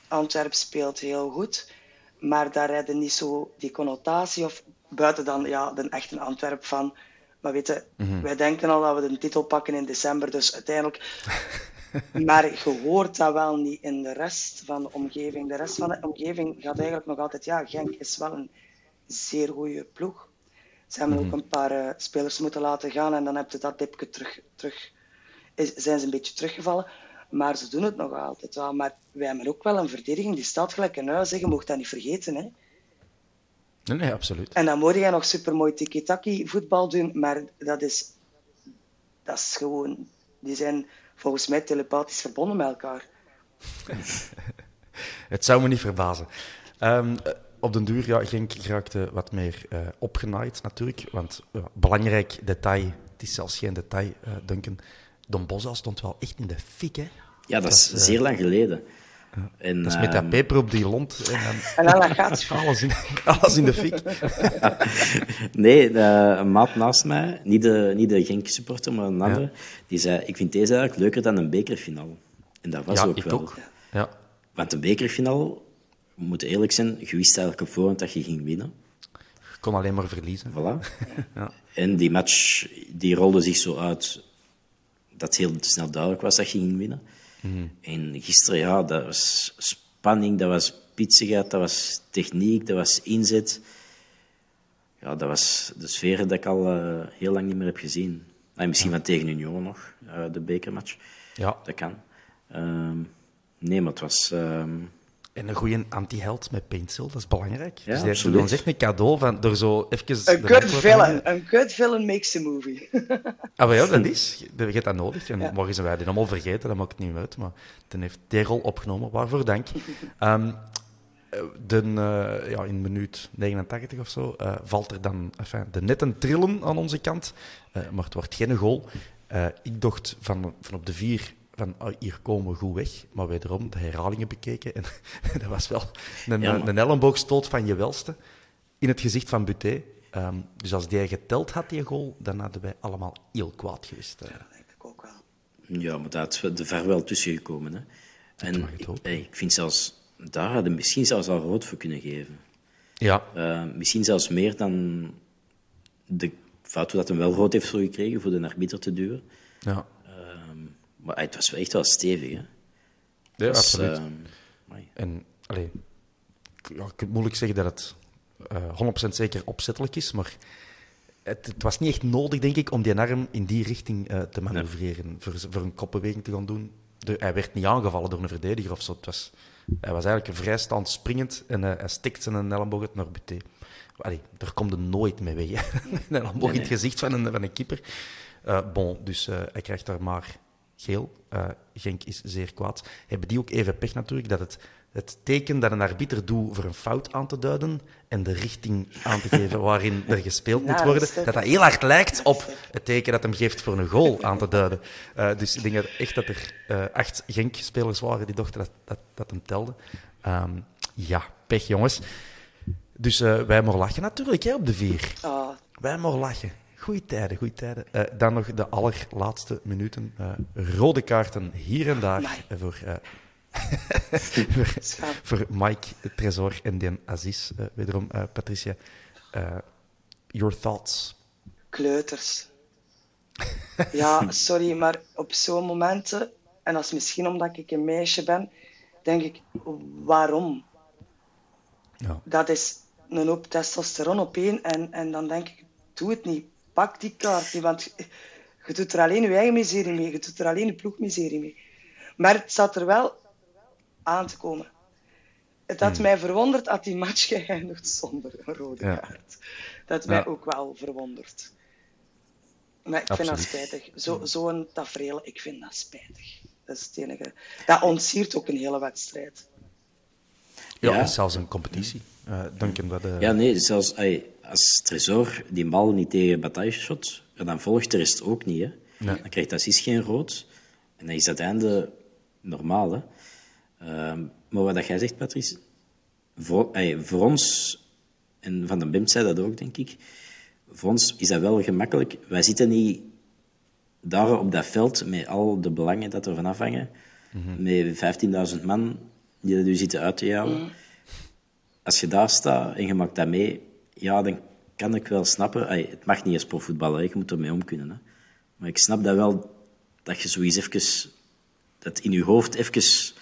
Antwerpen speelt heel goed. Maar daar redden niet zo die connotatie of buiten dan ja, de echte Antwerp van. Maar weet je, Mhm. wij denken al dat we de titel pakken in december. Dus uiteindelijk maar je hoort dat wel niet in de rest van de omgeving. De rest van de omgeving gaat eigenlijk nog altijd, ja, Genk is wel een zeer goede ploeg. Ze hebben ook een paar uh, spelers moeten laten gaan en dan heb je dat dipje terug, terug is, zijn ze een beetje teruggevallen. Maar ze doen het nog altijd wel. Maar wij hebben ook wel een verdediging die staat gelijk een huis. Je mocht dat niet vergeten. Hè. Nee, nee, absoluut. En dan moet je nog supermooi tiki-taki voetbal doen, maar dat is, dat is gewoon... Die zijn volgens mij telepathisch verbonden met elkaar. Het zou me niet verbazen. Um, op den duur, ja, Genk raakte wat meer uh, opgenaaid natuurlijk. Want uh, belangrijk detail, het is zelfs geen detail, uh, Duncan. Don Bosal stond wel echt in de fik, hè? Ja, dat, is zeer lang geleden. En, dat is met dat peper op die lont. En dan, en dan gaat alles, in, alles in de fik. nee, de, een maat naast mij, niet de, niet de Genk-supporter, maar een andere, ja. die zei, ik vind deze eigenlijk leuker dan een bekerfinale. En dat was ja, ook ik wel. Ook. Ja. Want een bekerfinale, we moeten eerlijk zijn, je wist eigenlijk op voorhand dat je ging winnen. Je kon alleen maar verliezen. Voilà. ja. En die match die rolde zich zo uit dat het heel snel duidelijk was dat je ging winnen. Mm. En gisteren, ja, dat was spanning, dat was pitsigheid, dat was techniek, dat was inzet. Ja, dat was de sfeer dat ik al uh, heel lang niet meer heb gezien. En misschien van tegen Union nog, uh, de bekermatch. Ja. Dat kan. Um, nee, maar het was... Um... En een goede anti-held met pencil, dat is belangrijk. Ja, dus die ons echt een cadeau van door zo even... Een good villain. Een good villain makes a movie. ah, maar ja, dat is. Je hebt dat nodig. En ja. morgen zijn wij die allemaal vergeten, dat maakt het niet uit. Maar dan heeft rol opgenomen. Waarvoor dank. Um, de, uh, ja, in minuut 89 of zo uh, valt er dan enfin, de netten trillen aan onze kant. Uh, maar het wordt geen goal. ik dacht van, van op de vier van oh, hier komen we goed weg. Maar wederom de herhalingen bekeken. En dat was wel een, ja, een elleboogstoot van je welste in het gezicht van Buté. Um, dus als die geteld had, die goal, dan hadden wij allemaal heel kwaad geweest. Ja, dat denk ik ook wel. Ja, maar daar is de ver wel tussen gekomen. Hè. En ik, ik, vind zelfs, daar hadden misschien zelfs al rood voor kunnen geven. Ja. Uh, misschien zelfs meer dan de fout dat hij wel rood heeft voor gekregen, voor de arbiter te duwen. Ja. Maar het was wel echt wel stevig, hè? Ja, dus, absoluut. Uh, en, allee, ja, ik kan moeilijk zeggen dat het uh, eh, 100% zeker opzettelijk is, maar het, het, was niet echt nodig, denk ik, om die arm in die richting uh, te manoeuvreren, voor, voor een kopbeweging te gaan doen. De, hij werd niet aangevallen door een verdediger of zo. Het was, hij was eigenlijk vrijstaand springend en uh, hij stikt zijn elleboog naar Buté. Allee, daar komt er nooit mee weg. een elleboog in het gezicht van een, van een keeper. bon, dus hij krijgt daar maar geel. Uh, Genk is zeer kwaad. Hebben die ook even pech natuurlijk dat het, het teken dat een arbiter doet voor een fout aan te duiden en de richting aan te geven waarin er gespeeld moet worden, dat dat heel hard lijkt op het teken dat hem geeft voor een goal aan te duiden. Uh, dus ik denk dat echt dat er uh, acht Genk-spelers waren die dachten dat, dat, dat hem telde. Um, ja, pech jongens. Dus wij mogen lachen natuurlijk hè, op de vier. Oh. Wij mogen lachen. Goeie tijden, goede tijden. Uh, dan nog de allerlaatste minuten. Uh, rode kaarten hier en daar voor, uh, voor, voor, Mike Tresor en Den Aziz. wederom, Patricia. your thoughts? Kleuters. ja, sorry, maar op zo'n momenten, en dat is misschien omdat ik een meisje ben, denk ik, waarom? Ja. Dat is een hoop testosteron op één en, en dan denk ik, doe het niet pak die kaart niet, want je doet er alleen je eigen miserie mee, je doet er alleen je ploegmiserie mee. Maar het zat er wel aan te komen. Het had hmm. mij verwonderd dat die match geëindigd zonder een rode kaart. Dat mij ook wel verwonderd. Maar ik vind dat spijtig. Zo'n zo tafereel, ik vind dat spijtig. Dat is het enige. Dat ontsiert ook een hele wedstrijd. Ja, ja. zelfs een competitie. Uh, Duncan, wat, uh... Ja, nee, zelfs als Tresor die bal niet tegen Bataille shot, dan volgt de rest ook niet. Hè. Nee. Dan krijgt Assis geen rood. En dan is het einde normaal. Hè. Uh, maar wat jij zegt, Patrice, voor, voor ons, en Van den Bimt zei dat ook, denk ik, voor ons is dat wel gemakkelijk. Wij zitten niet daar op dat veld met al de belangen dat er van afhangen, mm met 15.000 man die er zitten uit te jouwen. Mm. Als je daar staat en je maakt dat mee, ja, dan kan ik wel snappen. het mag niet als profvoetballer, je moet ermee om kunnen. Hè. Maar ik snap dat wel, dat je zoiets even... Dat in je hoofd even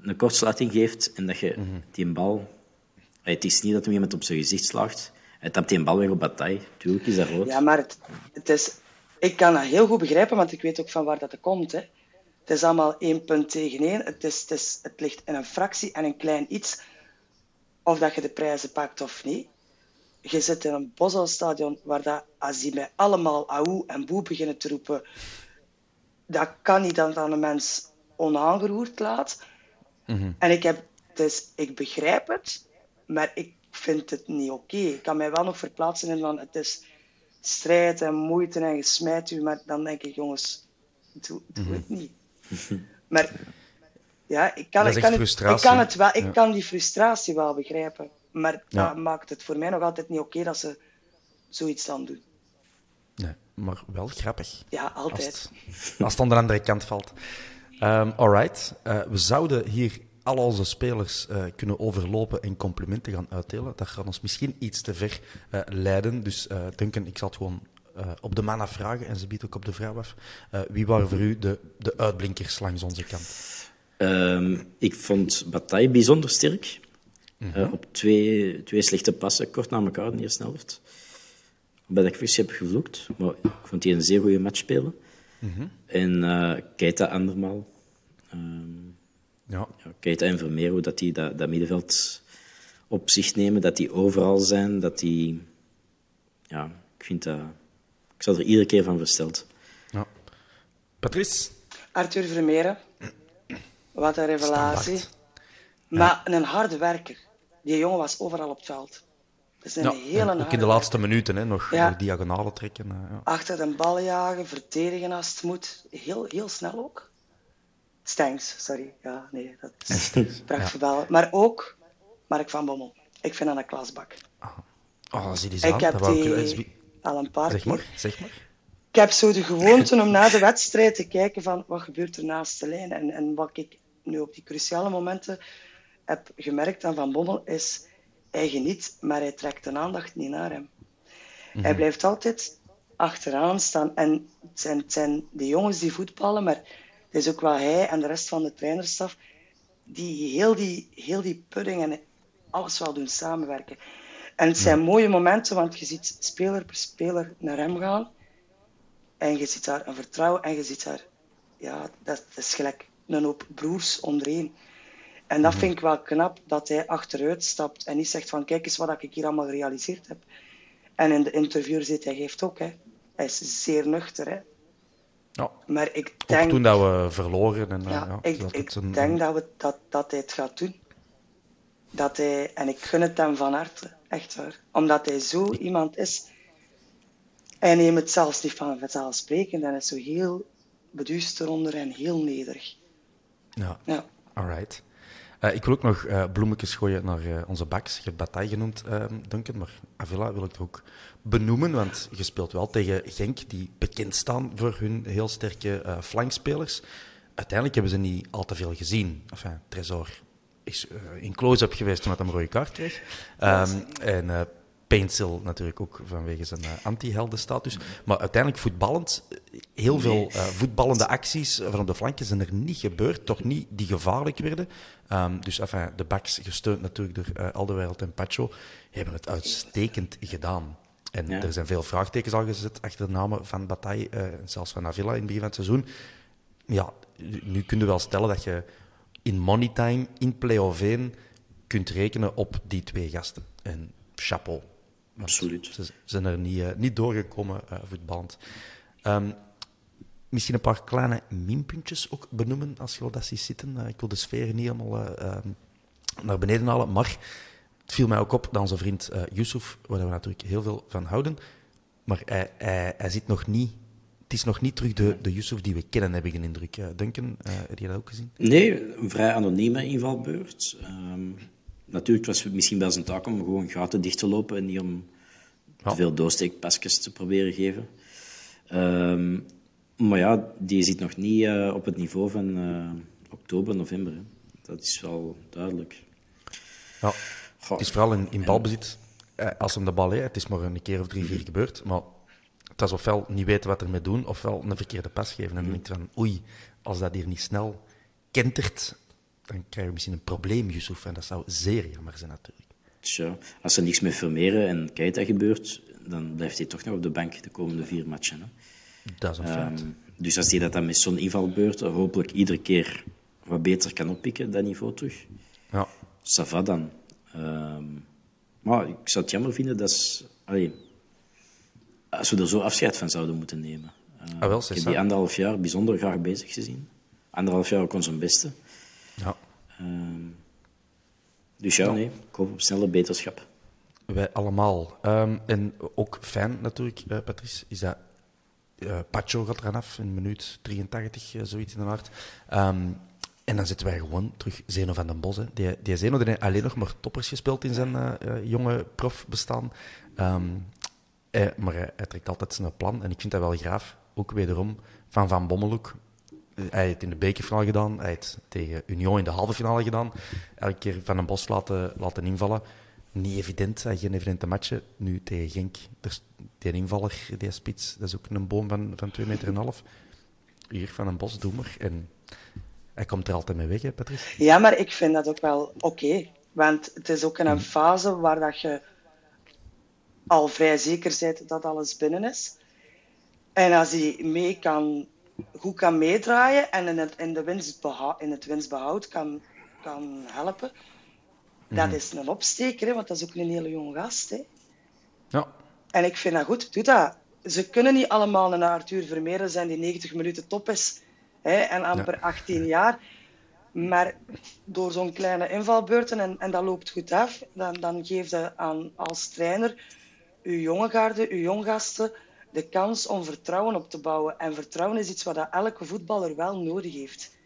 een kortsluiting geeft en dat je mm die bal... het is niet dat hem iemand op zijn gezicht slaagt. Hij tapt die bal weer op bataille. Tuurlijk is dat rood. Ja, maar het, het is... Ik kan dat heel goed begrijpen, want ik weet ook van waar dat komt. Hè. Het is allemaal één punt tegen één. Het, is, het, is, het ligt in een fractie en een klein iets. Of dat je de prijzen pakt of niet je zit in een Bosselstadion waar dat, als die mij allemaal auw en boe beginnen te roepen, dat kan niet dat dan een mens onaangeroerd laat. Mhm. En ik, heb, dus, ik begrijp het, maar ik vind het niet oké. Ik kan mij wel nog verplaatsen in van het is strijd en moeite en gesmijt u, maar dan denk ik, jongens, doe, doe het mhm. niet. maar ja, ik kan, ik kan, het, ik kan het wel, ik kan die frustratie wel begrijpen. Maar dat maakt het voor mij nog altijd niet oké dat ze zoiets dan doen. Nee, maar wel grappig. Ja, altijd. Als, als het aan de andere kant valt. Um, alright. Uh, we zouden hier al onze spelers uh, kunnen overlopen en complimenten gaan uitdelen. Dat gaat ons misschien iets te ver uh, leiden. Dus uh, Duncan, ik zal het gewoon op de man afvragen en ze biedt ook op de vrouw af. wie waren voor u de, de uitblinkers langs onze kant? Um, ik vond Bataille bijzonder sterk. Mm op twee, twee slechte passen, kort na elkaar in de eerste helft. Bij dat ik heb gevloekt, maar ik vond hij een zeer goede match spelen. Mm En uh, Keita andermaal. Um, ja. ja. Keita en Vermeer, dat die dat, dat middenveld op zich nemen, dat die overal zijn, dat die... Ja, ik vind dat... Ik zal er iedere keer van versteld. Ja. Patrice? Arthur Vermeer. Wat een revelatie. Maar een harde werker. Die jongen was overal op het veld. Dat is een Ja, hele ook harde in de laatste minuten hè, nog Ja. nog diagonalen trekken. eh, ja. Achter de bal jagen, verdedigen als het moet. Heel, heel snel ook. Stanks, sorry. Ja, nee, dat is prachtvoetbal. Maar ook Mark van Bommel. Ik vind dat een klasbak. Oh, zie die Ik aan. heb Dat die al een paar Zeg keer. maar, zeg maar. Ik heb zo de gewoonte om na de wedstrijd te kijken van wat gebeurt er naast de lijn. En, en wat ik nu op die cruciale momenten heb gemerkt aan Van Bommel is, hij geniet, maar hij trekt de aandacht niet naar hem. Hij blijft altijd achteraan staan. En het zijn, het zijn de jongens die voetballen, maar het is ook wel hij en de rest van de trainerstaf die heel die, heel die pudding en alles wel doen samenwerken. En het zijn mooie momenten, want je ziet speler per speler naar hem gaan. En je ziet daar een vertrouwen en je ziet daar, ja, dat, dat is gelijk een hoop broers ondereen. En dat vind ik wel knap, dat hij achteruit stapt en niet zegt van kijk eens wat ik hier allemaal gerealiseerd heb. En in de interview zit hij geeft ook, hè. hij is zeer nuchter. Hè. Ja. Maar ik Ook denk, toen dat we verloren. En, eh, ja, ja, ik, dat ik een- denk dat, we, dat, dat hij het gaat doen. Dat hij, en ik gun het hem van harte, echt waar. Omdat hij zo iemand is. Hij neemt het zelfs niet van vanzelfsprekend. En is zo heel beduust eronder en heel nederig. Ja, Ja. alright. Eh, ik wil ook nog eh, bloemetjes gooien naar eh, onze backs. Je hebt Bataille genoemd, eh, Duncan, maar Avila wil ik er ook benoemen, want je speelt wel tegen Genk, die bekend staan voor hun heel sterke flankspelers. Uiteindelijk hebben ze niet al te veel gezien. Enfin, Tresor is in close-up geweest toen hij een rode kaart kreeg. Ehm, en Paintsill natuurlijk ook vanwege zijn eh, anti-heldenstatus. Maar uiteindelijk voetballend, heel veel eh, voetballende acties van op de flanken zijn er niet gebeurd. Toch niet die gevaarlijk werden. Ehm, dus enfin, de backs, gesteund natuurlijk door eh Alderweireld en Pacho, hebben het uitstekend gedaan. En Ja. er zijn veel vraagtekens al gezet achter de namen van Bataille zelfs van Avila in het begin van het seizoen. Ja, nu kun je wel stellen dat je in moneytime, in play-off 1, kunt rekenen op die twee gasten. En chapeau. Absoluut. Ze zijn er niet, eh, niet doorgekomen eh voetballend. Ehm, misschien een paar kleine minpuntjes ook benoemen als je dat ziet zitten. Eh, ik wil de sfeer niet helemaal eh, ehm, naar beneden halen, maar het viel mij ook op dat onze vriend Yusuf, waar we natuurlijk heel veel van houden, maar hij, hij, hij zit nog niet... Het is nog niet terug de, de Yusuf die we kennen, heb ik een indruk. Duncan, eh, heb je dat ook gezien? Nee, een vrij anonieme invalbeurt. Ehm, natuurlijk was het misschien wel zijn taak om gewoon gaten dicht te lopen en niet om Ja. te veel doorsteekpasjes te proberen geven. Ehm, maar ja, die zit nog niet eh, op het niveau van eh, oktober, november. Hè. Dat is wel duidelijk. Ja. Goh, Het is vooral in, in balbezit. Eh, Als hem de bal heeft, het is maar een keer of drie, vier gebeurd. Maar het is ofwel niet weten wat ermee doen, ofwel een verkeerde pas geven. En dan denk je van, oei, als dat hier niet snel kentert, dan krijg je misschien een probleem, Yusuf. En dat zou zeer jammer zijn, natuurlijk. Tja, als er niks met Vermeeren en Keita gebeurt, dan blijft hij toch nog op de bank de komende vier matchen. Hè. Dat is een feit. Ehm, dus als hij dat dan met zo'n invalbeurt hopelijk iedere keer wat beter kan oppikken, dat niveau terug, Ja. ça va dan. Ehm, maar ik zou het jammer vinden dat ze, allee, als we er zo afscheid van zouden moeten nemen. Eh, Ah, wel, ik heb die anderhalf jaar bijzonder graag bezig gezien. Anderhalf jaar ook zijn beste. Ja. Ehm, dus ja, nee, ik hoop op snelle beterschap. Wij allemaal. Ehm, en ook fijn natuurlijk, eh, Patrice, is dat eh Pacho gaat eraan af in minuut 83, eh, zoiets in de aard. Ehm, en dan zitten wij gewoon terug Zeno van den Bos. Hè. Die, die Zeno die heeft alleen nog maar toppers gespeeld in zijn jonge profbestaan. Ehm, eh, maar hij, hij trekt altijd zijn plan en ik vind dat wel graaf. Ook wederom van Van Bommel ook. Eh, Hij heeft het in de bekerfinale gedaan, hij heeft het tegen Union in de halve finale gedaan. Elke keer Van den Bos laten, laten invallen. Niet evident, geen evidente matchen. Nu tegen Genk, die invaller, die spits, dat is ook een boom van, van 2 meter en een half. Hier Van den Bos, doe maar. En hij komt er altijd mee weg, hè, Patrice? Ja, maar ik vind dat ook wel oké. Want het is ook in een fase waar dat je al vrij zeker bent dat alles binnen is. En als hij mee kan, goed kan meedraaien en in het, in de winstbehoud, in het winstbehoud kan, kan helpen, dat is een opsteker, hè, want dat is ook een hele jonge gast. Hè. Ja, En ik vind dat goed, doe dat. Ze kunnen niet allemaal een Arthur Vermeeren zijn die 90 minuten top is hè, en amper 18 jaar. Maar door zo'n kleine invalbeurten, en, en dat loopt goed af, dan, dan geef je aan, als trainer uw jonge garde, uw jonggasten, de kans om vertrouwen op te bouwen. En vertrouwen is iets wat elke voetballer wel nodig heeft.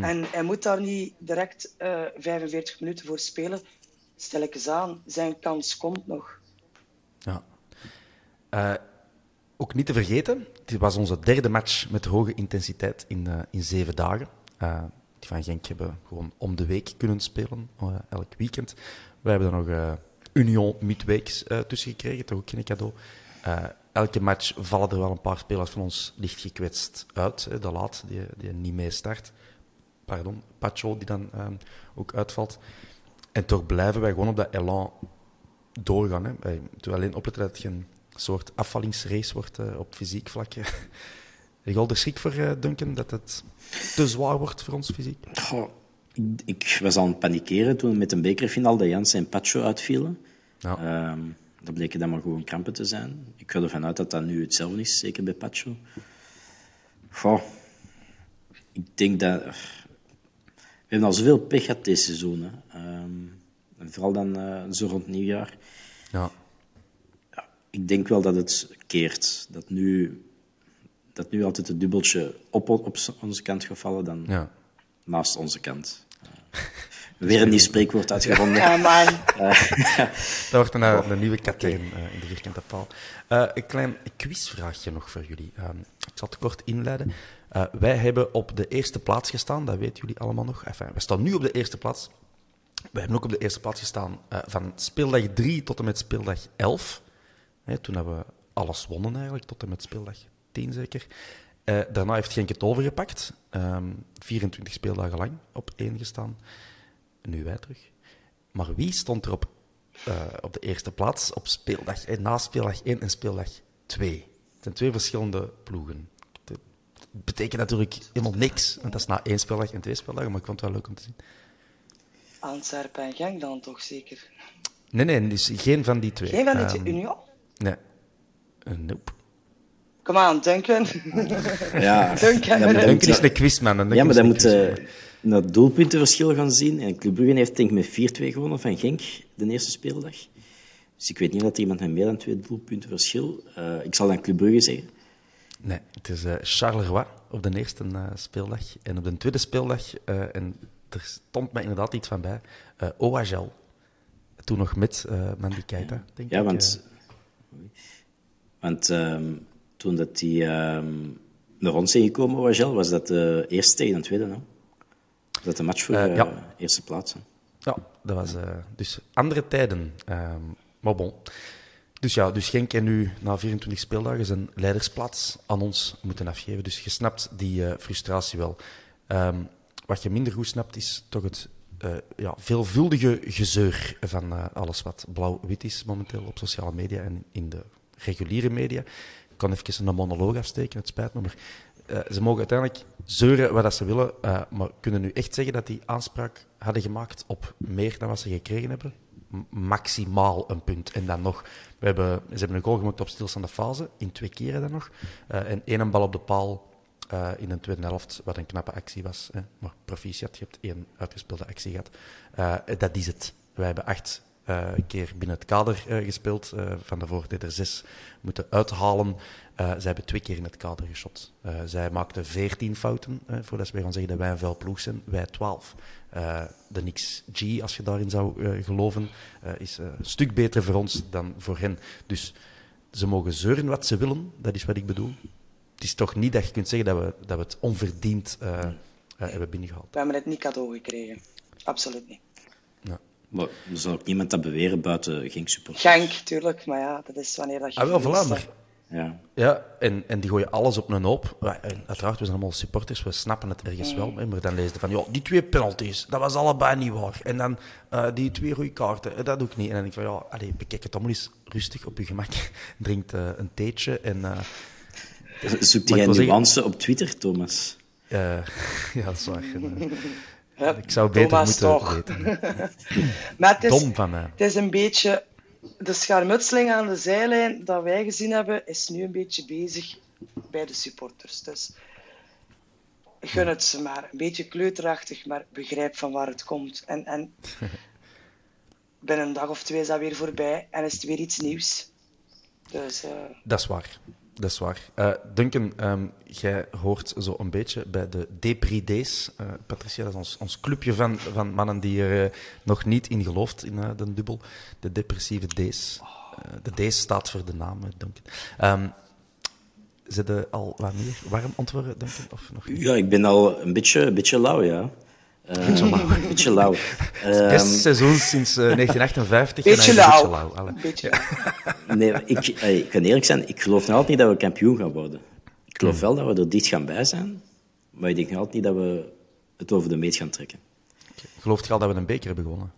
En hij moet daar niet direct uh, 45 minuten voor spelen. Stel ik eens aan, zijn kans komt nog. Ja. Uh, ook niet te vergeten, dit was onze derde match met hoge intensiteit in, uh, in zeven dagen. Die van Genk hebben gewoon om de week kunnen spelen, elk weekend. We hebben er nog Union midweeks tussen gekregen, toch ook geen cadeau. Elke match vallen er wel een paar spelers van ons licht gekwetst uit. De laat, die, die niet mee start pardon, Pacho, die dan um, ook uitvalt. En toch blijven wij gewoon op dat elan doorgaan. Hè. Wij moeten alleen opletten dat het geen soort afvallingsrace wordt uh, op fysiek vlak. Heb je al de schrik voor, uh, Duncan, dat het te zwaar wordt voor ons fysiek? Ik, ik, was aan het panikeren toen met een bekerfinale de Jans en Pacho uitvielen. Ja. Um, dat bleken dan maar gewoon krampen te zijn. Ik ga ervan uit dat dat nu hetzelfde is, zeker bij Pacho. Goh, ik denk dat we hebben al zoveel pech gehad deze seizoen. Um, en vooral dan uh, zo rond nieuwjaar. Ja. ja. Ik denk wel dat het keert. Dat nu, dat nu altijd het dubbeltje op, op onze kant gaat vallen dan ja. naast onze kant. Uh, weer een nieuw spreekwoord uitgevonden. Ja, man. Uh, dat wordt een, een nieuwe katern uh, in de vierkante paal. Uh, een klein quizvraagje nog voor jullie. Um, ik zal het kort inleiden. Uh, wij hebben op de eerste plaats gestaan, dat weten jullie allemaal nog. Enfin, we staan nu op de eerste plaats. We hebben ook op de eerste plaats gestaan uh, van speeldag 3 tot en met speeldag 11. Hè, toen hebben we alles wonnen eigenlijk, tot en met speeldag 10 zeker. Uh, daarna heeft Genk het overgepakt. Um, 24 speeldagen lang op één gestaan. Nu wij terug. Maar wie stond er op, op de eerste plaats op speeldag, eh, na speeldag 1 en speeldag 2? Het zijn twee verschillende ploegen betekent natuurlijk helemaal niks. Want dat is na één speldag en twee speldagen, maar ik vond het wel leuk om te zien. Antwerpen en Genk dan toch zeker? Nee, nee, dus geen van die twee. Geen van die twee? Um, Union? Nee. Uh, nope. Kom aan, Duncan. Ja, Duncan, ja, Duncan is een quizman. Ja, maar dan moet het doelpuntenverschil gaan zien. En Club Brugge heeft denk ik met 4-2 gewonnen van Genk, de eerste speeldag. Dus ik weet niet dat er iemand met meer dan twee doelpunten verschil. Uh, ik zal dan Club Brugge zeggen. Nee, het is uh, Charleroi op de eerste uh, speeldag. En op de tweede speeldag, en er stond mij inderdaad iets van bij, uh, Oagel. Toen nog met Mandy Keita, denk ja, ik. Want, want um, toen dat die um, naar ons zijn gekomen, Oagel, was dat de eerste tegen de tweede, no? Dat de match voor de ja. eerste plaats? Hè? Ja, dat was dus andere tijden. Um, maar bon. Dus ja, dus Genk en nu na 24 speeldagen zijn leidersplaats aan ons moeten afgeven. Dus je snapt die uh, frustratie wel. Um, wat je minder goed snapt, is toch het uh, ja, veelvuldige gezeur van uh, alles wat blauw-wit is momenteel op sociale media en in de reguliere media. Ik kan even een monoloog afsteken, het spijt me, maar ze mogen uiteindelijk zeuren wat ze willen, maar kunnen nu echt zeggen dat die aanspraak hadden gemaakt op meer dan wat ze gekregen hebben? maximaal een punt. En dan nog, we hebben, ze hebben een goal gemaakt op stilstaande fase, in twee keren dan nog. Uh, en één bal op de paal in een tweede helft, wat een knappe actie was. Hè. Maar proficiat, je hebt één uitgespeelde actie gehad. Dat is het. Wij hebben acht keer binnen het kader gespeeld. van daarvoor deed er zes moeten uithalen. Zij hebben twee keer in het kader geschot. zij maakten veertien fouten, voordat ze weer gaan zeggen dat wij een vuil ploeg zijn. Wij twaalf. Uh, de XG, als je daarin zou uh, geloven, uh, is een stuk beter voor ons dan voor hen. Dus ze mogen zeuren wat ze willen, dat is wat ik bedoel. Het is toch niet dat je kunt zeggen dat we, dat we het onverdiend hebben binnengehaald. We hebben het niet cadeau gekregen. Absoluut niet. Ja. Maar er zal ook niemand dat beweren buiten Genk supporters. Genk, tuurlijk, maar ja, dat is wanneer dat je... Ah, wel, voilà, maar... Ja, ja en, en die gooien alles op een hoop. En uiteraard, we zijn allemaal supporters, we snappen het ergens wel. Maar dan je van, ja, die twee penalties, dat was allebei niet waar. En dan uh, die twee rode kaarten, dat doe ik niet. En dan denk ik van, ja, allez, bekijk het allemaal eens rustig op je gemak. Drinkt uh, een theetje en... Uh, Zoekt jij nuance zeggen... op Twitter, Thomas? ja, dat is waar. ik zou beter Thomas moeten toch. weten. maar het is, Dom van mij. Het is een beetje de schermutseling aan de zijlijn dat wij gezien hebben, is nu een beetje bezig bij de supporters. Dus gun het ze maar. Een beetje kleuterachtig, maar begrijp van waar het komt. En, en binnen een dag of twee is dat weer voorbij en is het weer iets nieuws. Dus, uh... Dat is waar. Dat is waar. Uh, Duncan, um, jij hoort zo een beetje bij de Depri-Days. Uh, Patricia, dat is ons, ons clubje van, van mannen die er uh, nog niet in gelooft, in de dubbel. De depressieve Days. de Days staat voor de naam, Duncan. Um, Zit al wat meer warm antwoorden, Duncan? Of nog Ja, ik ben al een beetje, een beetje lauw, ja. Beetje lauw. Beetje lauw. Het beste seizoen sinds 1958. Beetje lauw. Beetje Nee, ik, ik kan eerlijk zijn, ik geloof nog altijd niet dat we kampioen gaan worden. Ik geloof wel dat we er dicht gaan bij zijn, maar ik denk nog altijd niet dat we het over de meet gaan trekken. Okay. Gelooft je al dat we een beker hebben gewonnen?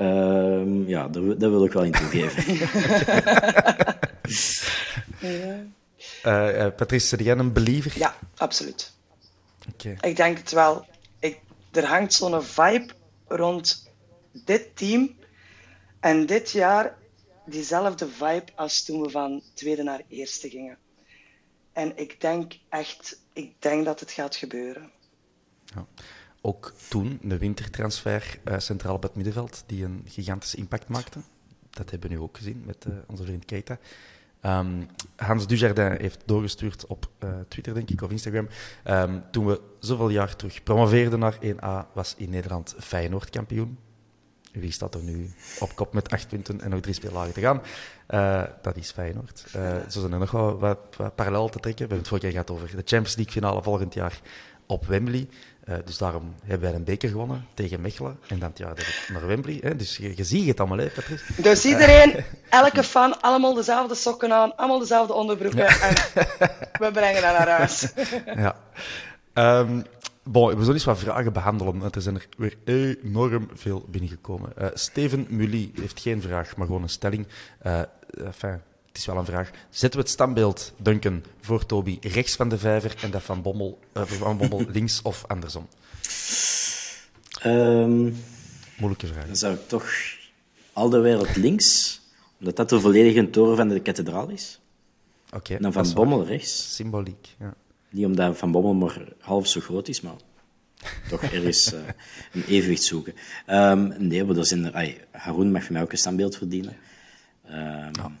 Um, ja, daar, daar, wil ik wel in toegeven. ja. Uh, uh, Patrice, ben jij een believer? Ja, absoluut. Okay. Ik denk het wel er hangt zo'n vibe rond dit team. En dit jaar diezelfde vibe als toen we van tweede naar eerste gingen. En ik denk echt, ik denk dat het gaat gebeuren. Ja. Ook toen, de wintertransfer uh, centraal op het middenveld, die een gigantische impact maakte. Dat hebben we nu ook gezien met uh, onze vriend Keita. Um, Hans Dujardin heeft doorgestuurd op uh, Twitter, denk ik, of Instagram. Um, toen we zoveel jaar terug promoveerden naar 1A, was in Nederland Feyenoord kampioen. Wie staat er nu op kop met acht punten en nog drie speeldagen te gaan? Uh, dat is Feyenoord. Uh, zo zijn er nog wel wat, wat parallel te trekken. We hebben het vorige keer gehad over de Champions League finale volgend jaar op Wembley. Uh, dus daarom hebben wij een beker gewonnen tegen Mechelen. En dan ja, naar Wembley. Hè. Dus je, je ziet het allemaal, hè, Patrice? Dus iedereen, elke fan, allemaal dezelfde sokken aan, allemaal dezelfde onderbroeken. Ja. En we brengen dat naar huis. ja. Um, bon, we zullen eens wat vragen behandelen. Er zijn er weer enorm veel binnengekomen. Uh, Steven Mully heeft geen vraag, maar gewoon een stelling. Uh, enfin, is wel een vraag. Zetten we het standbeeld, Duncan, voor Toby rechts van de vijver en dat van Bommel, uh, van Bommel links of andersom? Um, Moeilijke vraag. Dan zou ik toch al de wereld links, omdat dat de volledige toren van de kathedraal is. Oké. Okay, en dan van Bommel rechts. Symboliek, ja. Niet omdat Van Bommel maar half zo groot is, maar toch ergens uh, een evenwicht zoeken. Um, nee, maar er zijn er, ay, Haroon mag voor mij ook een standbeeld verdienen. Um, ja.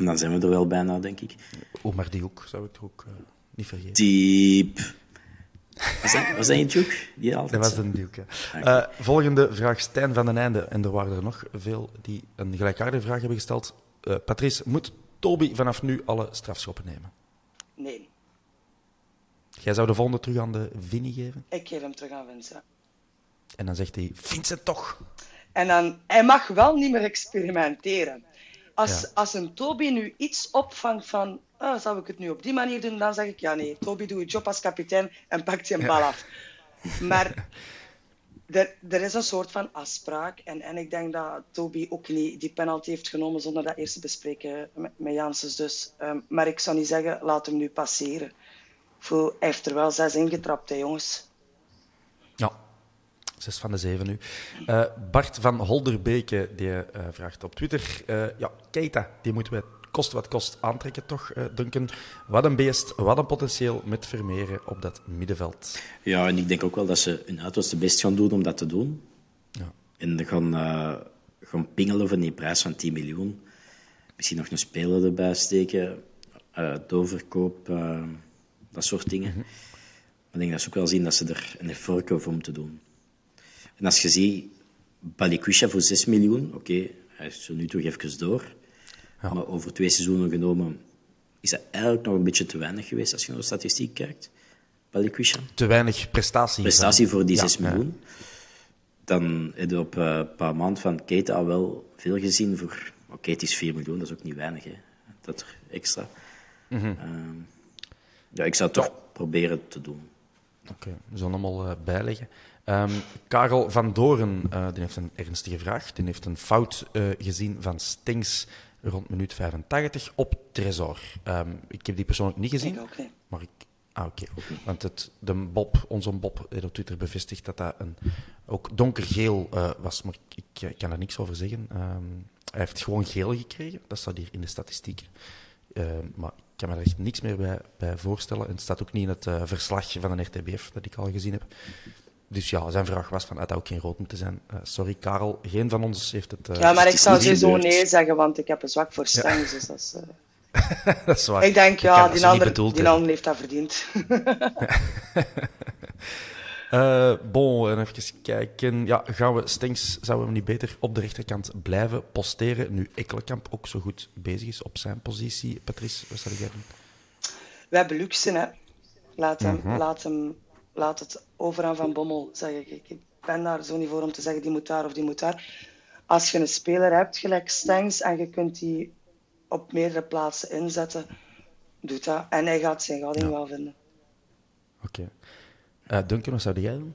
En dan zijn we er wel bijna, denk ik. Omar Diouk zou ik er ook uh, niet vergeten. Diep. Was dat, was dat een? Die altijd... Dat was een ja. uh, volgende vraag, Stijn van den Einde. En er waren er nog veel die een gelijkaardige vraag hebben gesteld. Uh, Patrice, moet Toby vanaf nu alle strafschoppen nemen? Nee. Jij zou de volgende terug aan de Vinnie geven? Ik geef hem terug aan Vincent. En dan zegt hij, Vincent toch? En dan, hij mag wel niet meer experimenteren. Als, ja. als een Toby nu iets opvangt van, oh, zou ik het nu op die manier doen, dan zeg ik ja, nee, Toby, doe je job als kapitein en pakt je een bal af. Maar er, er is een soort van afspraak en, en ik denk dat Toby ook niet die penalty heeft genomen zonder dat eerst te bespreken met, met Janssens. Dus, um, maar ik zou niet zeggen, laat hem nu passeren. Voel, hij heeft er wel zes ingetrapt, hè, jongens. Zes van de zeven nu. Uh, Bart van Holderbeke die, uh, vraagt op Twitter. Uh, ja, Keita, die moeten we kost wat kost aantrekken, toch, Duncan? Wat een beest, wat een potentieel met Vermeeren op dat middenveld. Ja, en ik denk ook wel dat ze hun uiterste best gaan doen om dat te doen. Ja. En gaan, gaan pingelen voor die prijs van 10 miljoen. Misschien nog een speler erbij steken, doorverkoop, dat soort dingen. Mm -hmm. Maar ik denk dat ze ook wel zien dat ze er een effort voor moeten doen. En als je ziet, Balikwisha voor 6 miljoen, oké, okay, hij is zo nu toch even door. Ja. Maar over twee seizoenen genomen is dat eigenlijk nog een beetje te weinig geweest als je naar de statistiek kijkt. Balikwisha. Te weinig prestatie. Prestatie voor die ja, 6 miljoen. Ja. Dan heb je op uh, een paar maanden van Kate al wel veel gezien voor... Oké, okay, het is 4 miljoen, dat is ook niet weinig, hè. Dat er extra. Mm -hmm. uh, ja, ik zou het toch proberen te doen. Oké, okay, we zullen allemaal uh, bijleggen. Um, Karel van Doren uh, die heeft een ernstige vraag. Die heeft een fout uh, gezien van Stings rond minuut 85 op Tresor. Um, ik heb die persoonlijk niet gezien. Ik ook niet. Maar ik... Ah, oké. Okay. Want het, de Bob, onze Bob heeft op Twitter bevestigd dat dat een, ook donkergeel uh, was. Maar ik, ik, kan er niks over zeggen. Um, hij heeft gewoon geel gekregen. Dat staat hier in de statistieken. maar kan me echt niks meer bij, bij voorstellen. En het staat ook niet in het verslag van de RTBF dat ik al gezien heb. Dus ja, zijn vraag was van, het had ook geen rood moeten zijn. Uh, sorry, Karel, geen van ons heeft het... Uh, ja, maar ik zou sowieso nee zeggen, want ik heb een zwak voor stangs, ja. dus dat is... dat is waar. Ik denk, ja, die ander, die ander heeft dat verdiend. Bon, en even kijken. Ja, gaan we Stengs, zouden we niet beter op de rechterkant blijven posteren? Nu Ekkelenkamp ook zo goed bezig is op zijn positie. Patrice, wat zou jij doen? We hebben luxe, hè. Laat, hem, mm -hmm. laat, hem, laat het over aan Van Bommel, zeg ik. Ik ben daar zo niet voor om te zeggen, die moet daar of die moet daar. Als je een speler hebt, gelijk Stengs, en je kunt die op meerdere plaatsen inzetten, doe dat. En hij gaat zijn gouding ja. wel vinden. Oké. Okay. Uh, Duncan, wat zou jij doen?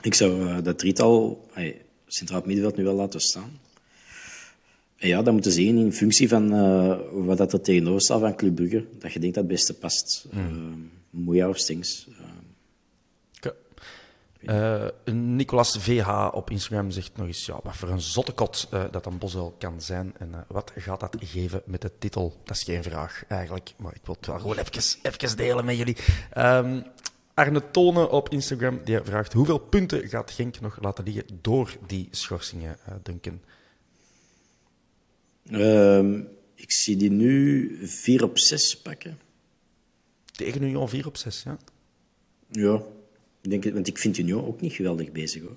Ik zou uh, dat drietal, hey, centraal middenveld, nu wel laten staan. En ja, dat moeten zien in functie van uh, wat dat er tegenover staat van Club Brugge. Dat je denkt dat het beste past. Mm. Moeja of Stings. Uh, Nicolas VH op Instagram zegt nog eens ja, wat voor een zottekot uh, dat een Bosel kan zijn. En uh, wat gaat dat geven met de titel? Dat is geen vraag eigenlijk, maar ik wil het wel gewoon even, even delen met jullie. Um, Arne Tonen op Instagram die vraagt hoeveel punten gaat Genk nog laten liggen door die schorsingen, Duncan? Um, ik zie die nu 4 op 6 pakken. Tegen Union 4 op 6, ja? Ja, denk, want ik vind Union ook niet geweldig bezig hoor.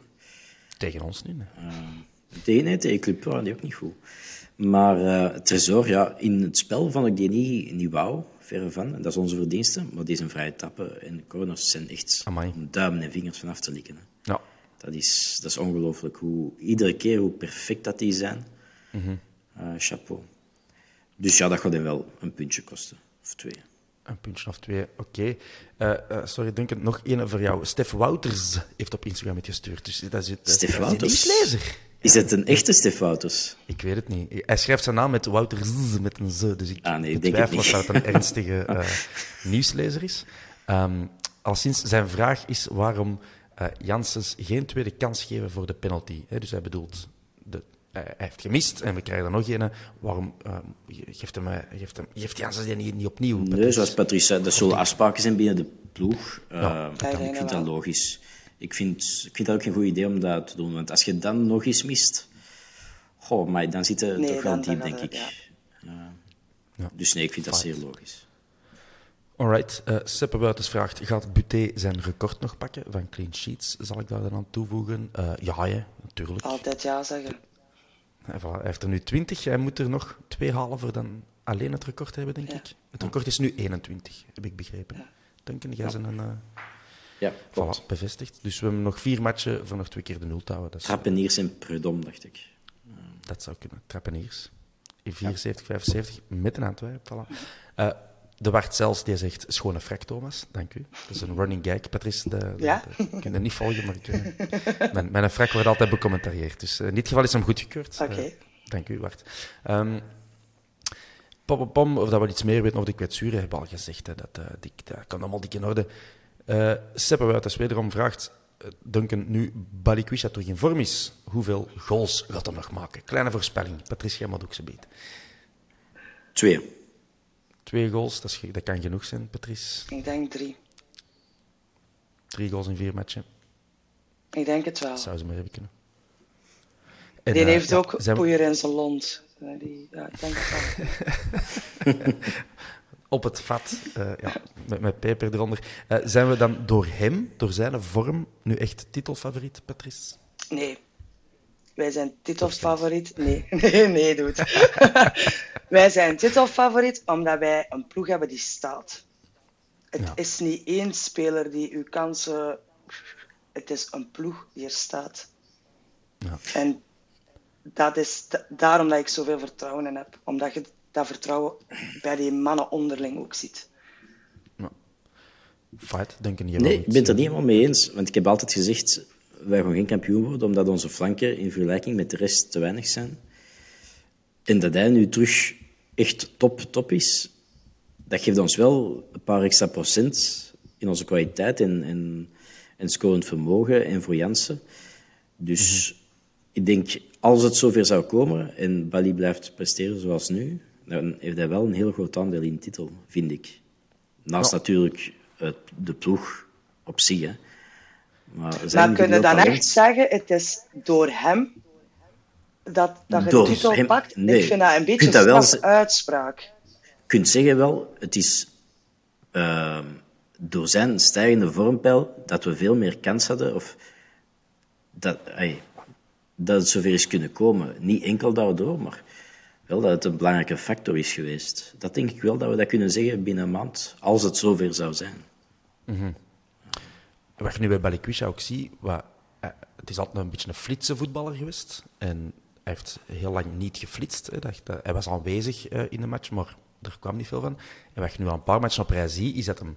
Tegen ons niet. Uh, tegen, nee, tegen Club waren die ook niet goed. Maar uh, Tresor, ja, in het spel vond ik die niet, niet wauw, verre van. En dat is onze verdienste. Maar deze vrije tappen en corners zijn echt Amai. om duimen en vingers vanaf te likken. Hè. Ja. Dat is, dat is ongelooflijk. Hoe, iedere keer hoe perfect dat die zijn. Mm -hmm. uh, chapeau. Dus ja, dat gaat hem wel een puntje kosten. Of twee. Een puntje of twee, oké. Okay. Uh, uh, sorry, Duncan, nog één voor jou. Stef Wouters heeft op Instagram het gestuurd. Dus dat is, dat Stef dat Wouters? Is. Is het een echte Stef Wouters? Ik weet het niet. Hij schrijft zijn naam met Wouters met een z. Dus ik ah, nee, betwijfel of dat een ernstige uh, nieuwslezer is. Um, al sinds zijn vraag is waarom uh, Janssens geen tweede kans geven voor de penalty. He, dus hij bedoelt hij heeft gemist en we krijgen er nog een. Waarom uh, geeft, hem, geeft, hem, geeft die niet, niet opnieuw? Nee, zoals Patrice zei, er zullen afspraken zijn binnen de ploeg. Uh, ja. Ik vind dat logisch. Ik vind, ik vind dat ook geen goed idee om dat te doen. Want als je dan nog eens mist... Goh, maar dan zit er nee, toch wel diep, denk ik. Ja. Uh, ja. Dus nee, ik vind dat zeer logisch. Alright, uh, Seppe Buitens vraagt, gaat Buté zijn record nog pakken van clean sheets? Zal ik daar dan aan toevoegen? Uh, ja, ja, natuurlijk. Altijd ja zeggen. Hij heeft er nu 20. Hij moet er nog twee halen voor dan alleen het record hebben, denk ja. ik. Het record is nu 21, heb ik begrepen. Ja. Duncan, jij zijn een... Uh, ja, voilà, bevestigd. Dus we hebben nog vier matchen voor nog twee keer de nul te houden. Dat is, Trappeniers en Prudom, dacht ik. Dat zou kunnen. Trappeniers. In 74, 75, met een Antwerp. Voilà. Uh, de Wart zelfs, die zegt schone frak, Thomas. Dank u. Dat is een running gag. Patrice, de, de, Ja? de, ik kan het niet volgen, maar ik, uh, mijn, mijn frak wordt altijd becommentarieerd. Dus uh, in dit geval is hem goedgekeurd. Oké. Uh, dank u, Wart. Um, pom, pom, of dat we iets meer weten over de kwetsuren, hebben we al gezegd. Hè, dat, uh, die, dat kan allemaal dik in orde. Uh, Seppe Wuitens wederom vraagt... uh, Duncan, nu Balikwisha terug in vorm is, hoeveel goals gaat hij nog maken? Kleine voorspelling. Patricia moet ook ze beet. Twee. Twee goals, dat, is, dat kan genoeg zijn, Patrice. Ik denk drie. Drie goals in vier matchen. Ik denk het wel. Dat zou ze maar hebben kunnen. En, die uh, heeft ja, ook zijn poeier in zijn lont. Die, ja, ik denk het wel. op het vat, uh, ja, met, met peper eronder. Uh, zijn we dan door hem, door zijn vorm, nu echt titelfavoriet, Patrice? Nee. Wij zijn titelfavoriet. Nee, nee, nee, doe het. wij zijn titelfavoriet omdat wij een ploeg hebben die staat. Het Ja. is niet één speler die uw kansen. Het is een ploeg die er staat. Ja. En dat is da- daarom dat ik zoveel vertrouwen in heb. Omdat je dat vertrouwen bij die mannen onderling ook ziet. Fight, denk ik niet. Nee, ik ben het er niet helemaal mee eens. Want ik heb altijd gezegd, wij gaan geen kampioen worden, omdat onze flanken in vergelijking met de rest te weinig zijn. En dat hij nu terug echt top, top is, dat geeft ons wel een paar extra procent in onze kwaliteit en, en, en scorend vermogen en voor Jansen. Dus ik denk, als het zover zou komen en Bali blijft presteren zoals nu, dan heeft hij wel een heel groot aandeel in de titel, vind ik. Naast natuurlijk het, de ploeg op zich. Hè. Maar, maar kunnen dan echt zeggen, het is door hem dat, dat je de titel hem, pakt? Nee, ik vind dat een beetje een wel, uitspraak. Je kunt zeggen wel, het is uh, door zijn stijgende vormpeil dat we veel meer kans hadden. Of dat, ay, dat het zover is kunnen komen. Niet enkel daardoor, maar wel dat het een belangrijke factor is geweest. Dat denk ik wel dat we dat kunnen zeggen binnen een maand, als het zover zou zijn. Mm -hmm. Wat je nu bij Balikwisha ook ziet, wat, eh, het is altijd een beetje een flitse voetballer geweest. En hij heeft heel lang niet geflitst. Hè. Dat, hij was aanwezig uh, in de match, maar er kwam niet veel van. En wat je nu aan een paar matchen op rij ziet, is dat hem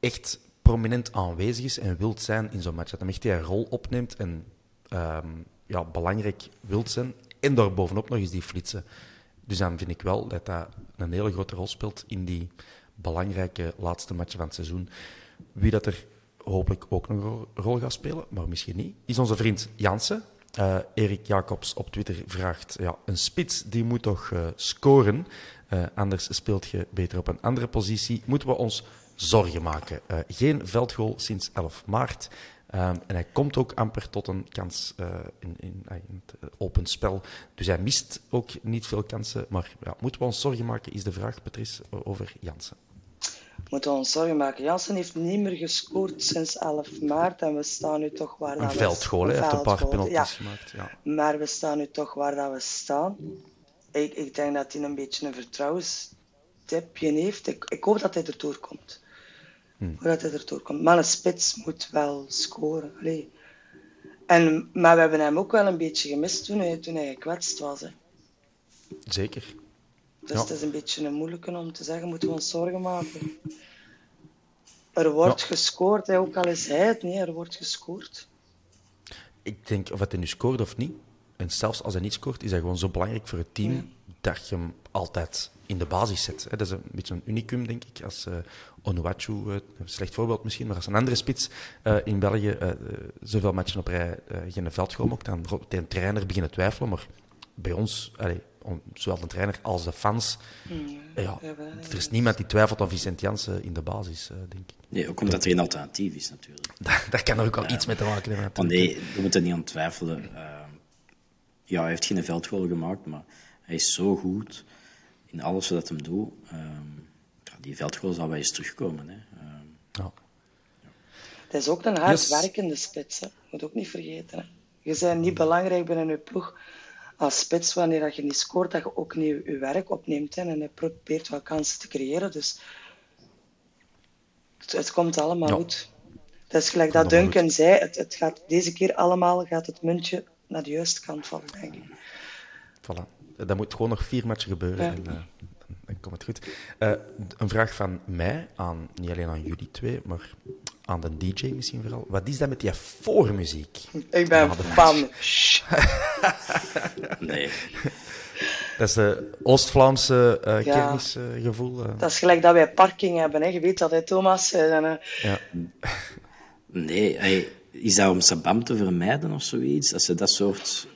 echt prominent aanwezig is en wilt zijn in zo'n match. Dat hij echt die rol opneemt en um, ja, belangrijk wilt zijn. En daarbovenop nog eens die flitsen. Dus dan vind ik wel dat dat een hele grote rol speelt in die belangrijke laatste matchen van het seizoen. Wie dat er hopelijk ook een rol gaat spelen, maar misschien niet, is onze vriend Jansen. Uh, Erik Jacobs op Twitter vraagt: ja, een spits die moet toch uh, scoren, uh, anders speelt je beter op een andere positie. Moeten we ons zorgen maken? geen veldgoal sinds 11 maart. Um, en hij komt ook amper tot een kans in, in, in, het open spel. Dus hij mist ook niet veel kansen. Maar ja, moeten we ons zorgen maken, is de vraag, Patrice, over Jansen. Moeten we ons zorgen maken. Jansen heeft niet meer gescoord sinds 11 maart. En we staan nu toch waar... Een veldgoal, hij heeft een paar penalties ja. gemaakt. Ja. Maar we staan nu toch waar dat we staan. Ik, ik denk dat hij een beetje een vertrouwenstipje heeft. Ik, ik hoop dat hij erdoor komt. Hmm. Hoe dat hij erdoor komt. Maar een spits moet wel scoren. Allee. En, maar we hebben hem ook wel een beetje gemist toen hij, toen hij gekwetst was. Hè. Zeker. Dus het is een beetje een moeilijke om te zeggen, moeten we ons zorgen maken. Er wordt gescoord, hè, ook al is hij het niet, er wordt gescoord. Ik denk, of hij nu scoort of niet, en zelfs als hij niet scoort, is hij gewoon zo belangrijk voor het team ja. dat je hem altijd in de basis zet. Dat is een beetje een unicum, denk ik. Als uh, Onuachu, uh, een slecht voorbeeld misschien, maar als een andere spits uh, in België uh, zoveel matchen op rij geen veldgoal mocht, dan de trainer beginnen twijfelen. Maar bij ons, allez, zowel de trainer als de fans, mm, ja, er is niemand die twijfelt aan Vicent Jansen in de basis, denk ik. Nee, ook omdat er geen alternatief is, natuurlijk. Daar kan er ook al iets mee te maken hebben. Oh nee, we moeten niet aan twijfelen. ja, hij heeft geen veldgoal gemaakt, maar hij is zo goed in alles wat hem doet. Um, die veldgoal zal wel eens terugkomen. Hè. Um, ja. Het is ook een hardwerkende yes. spits, hè. moet ook niet vergeten. Hè. Je bent niet belangrijk binnen je ploeg als spits wanneer je niet scoort, dat je ook niet je werk opneemt hè, en je probeert wat kansen te creëren. Dus het, het komt allemaal ja. goed. Het is gelijk dat Duncan goed. zei, het, het, gaat, deze keer allemaal gaat het muntje naar de juiste kant vallen, denk ik. Voilà. Dat moet gewoon nog vier matchen gebeuren. Ja. En, uh, dan komt het goed. Uh, een vraag van mij, aan, niet alleen aan jullie twee, maar aan de DJ misschien vooral. Wat is dat met die voormuziek? Ik ben fan. nee. Dat is de Oost-Vlaamse uh, ja. kermisgevoel. Uh. Dat is gelijk dat wij parking hebben. Hè. Je weet dat, hè, Thomas. En, uh... ja. Nee, hij, is dat om Sabam te vermijden of zoiets? Als ze dat soort...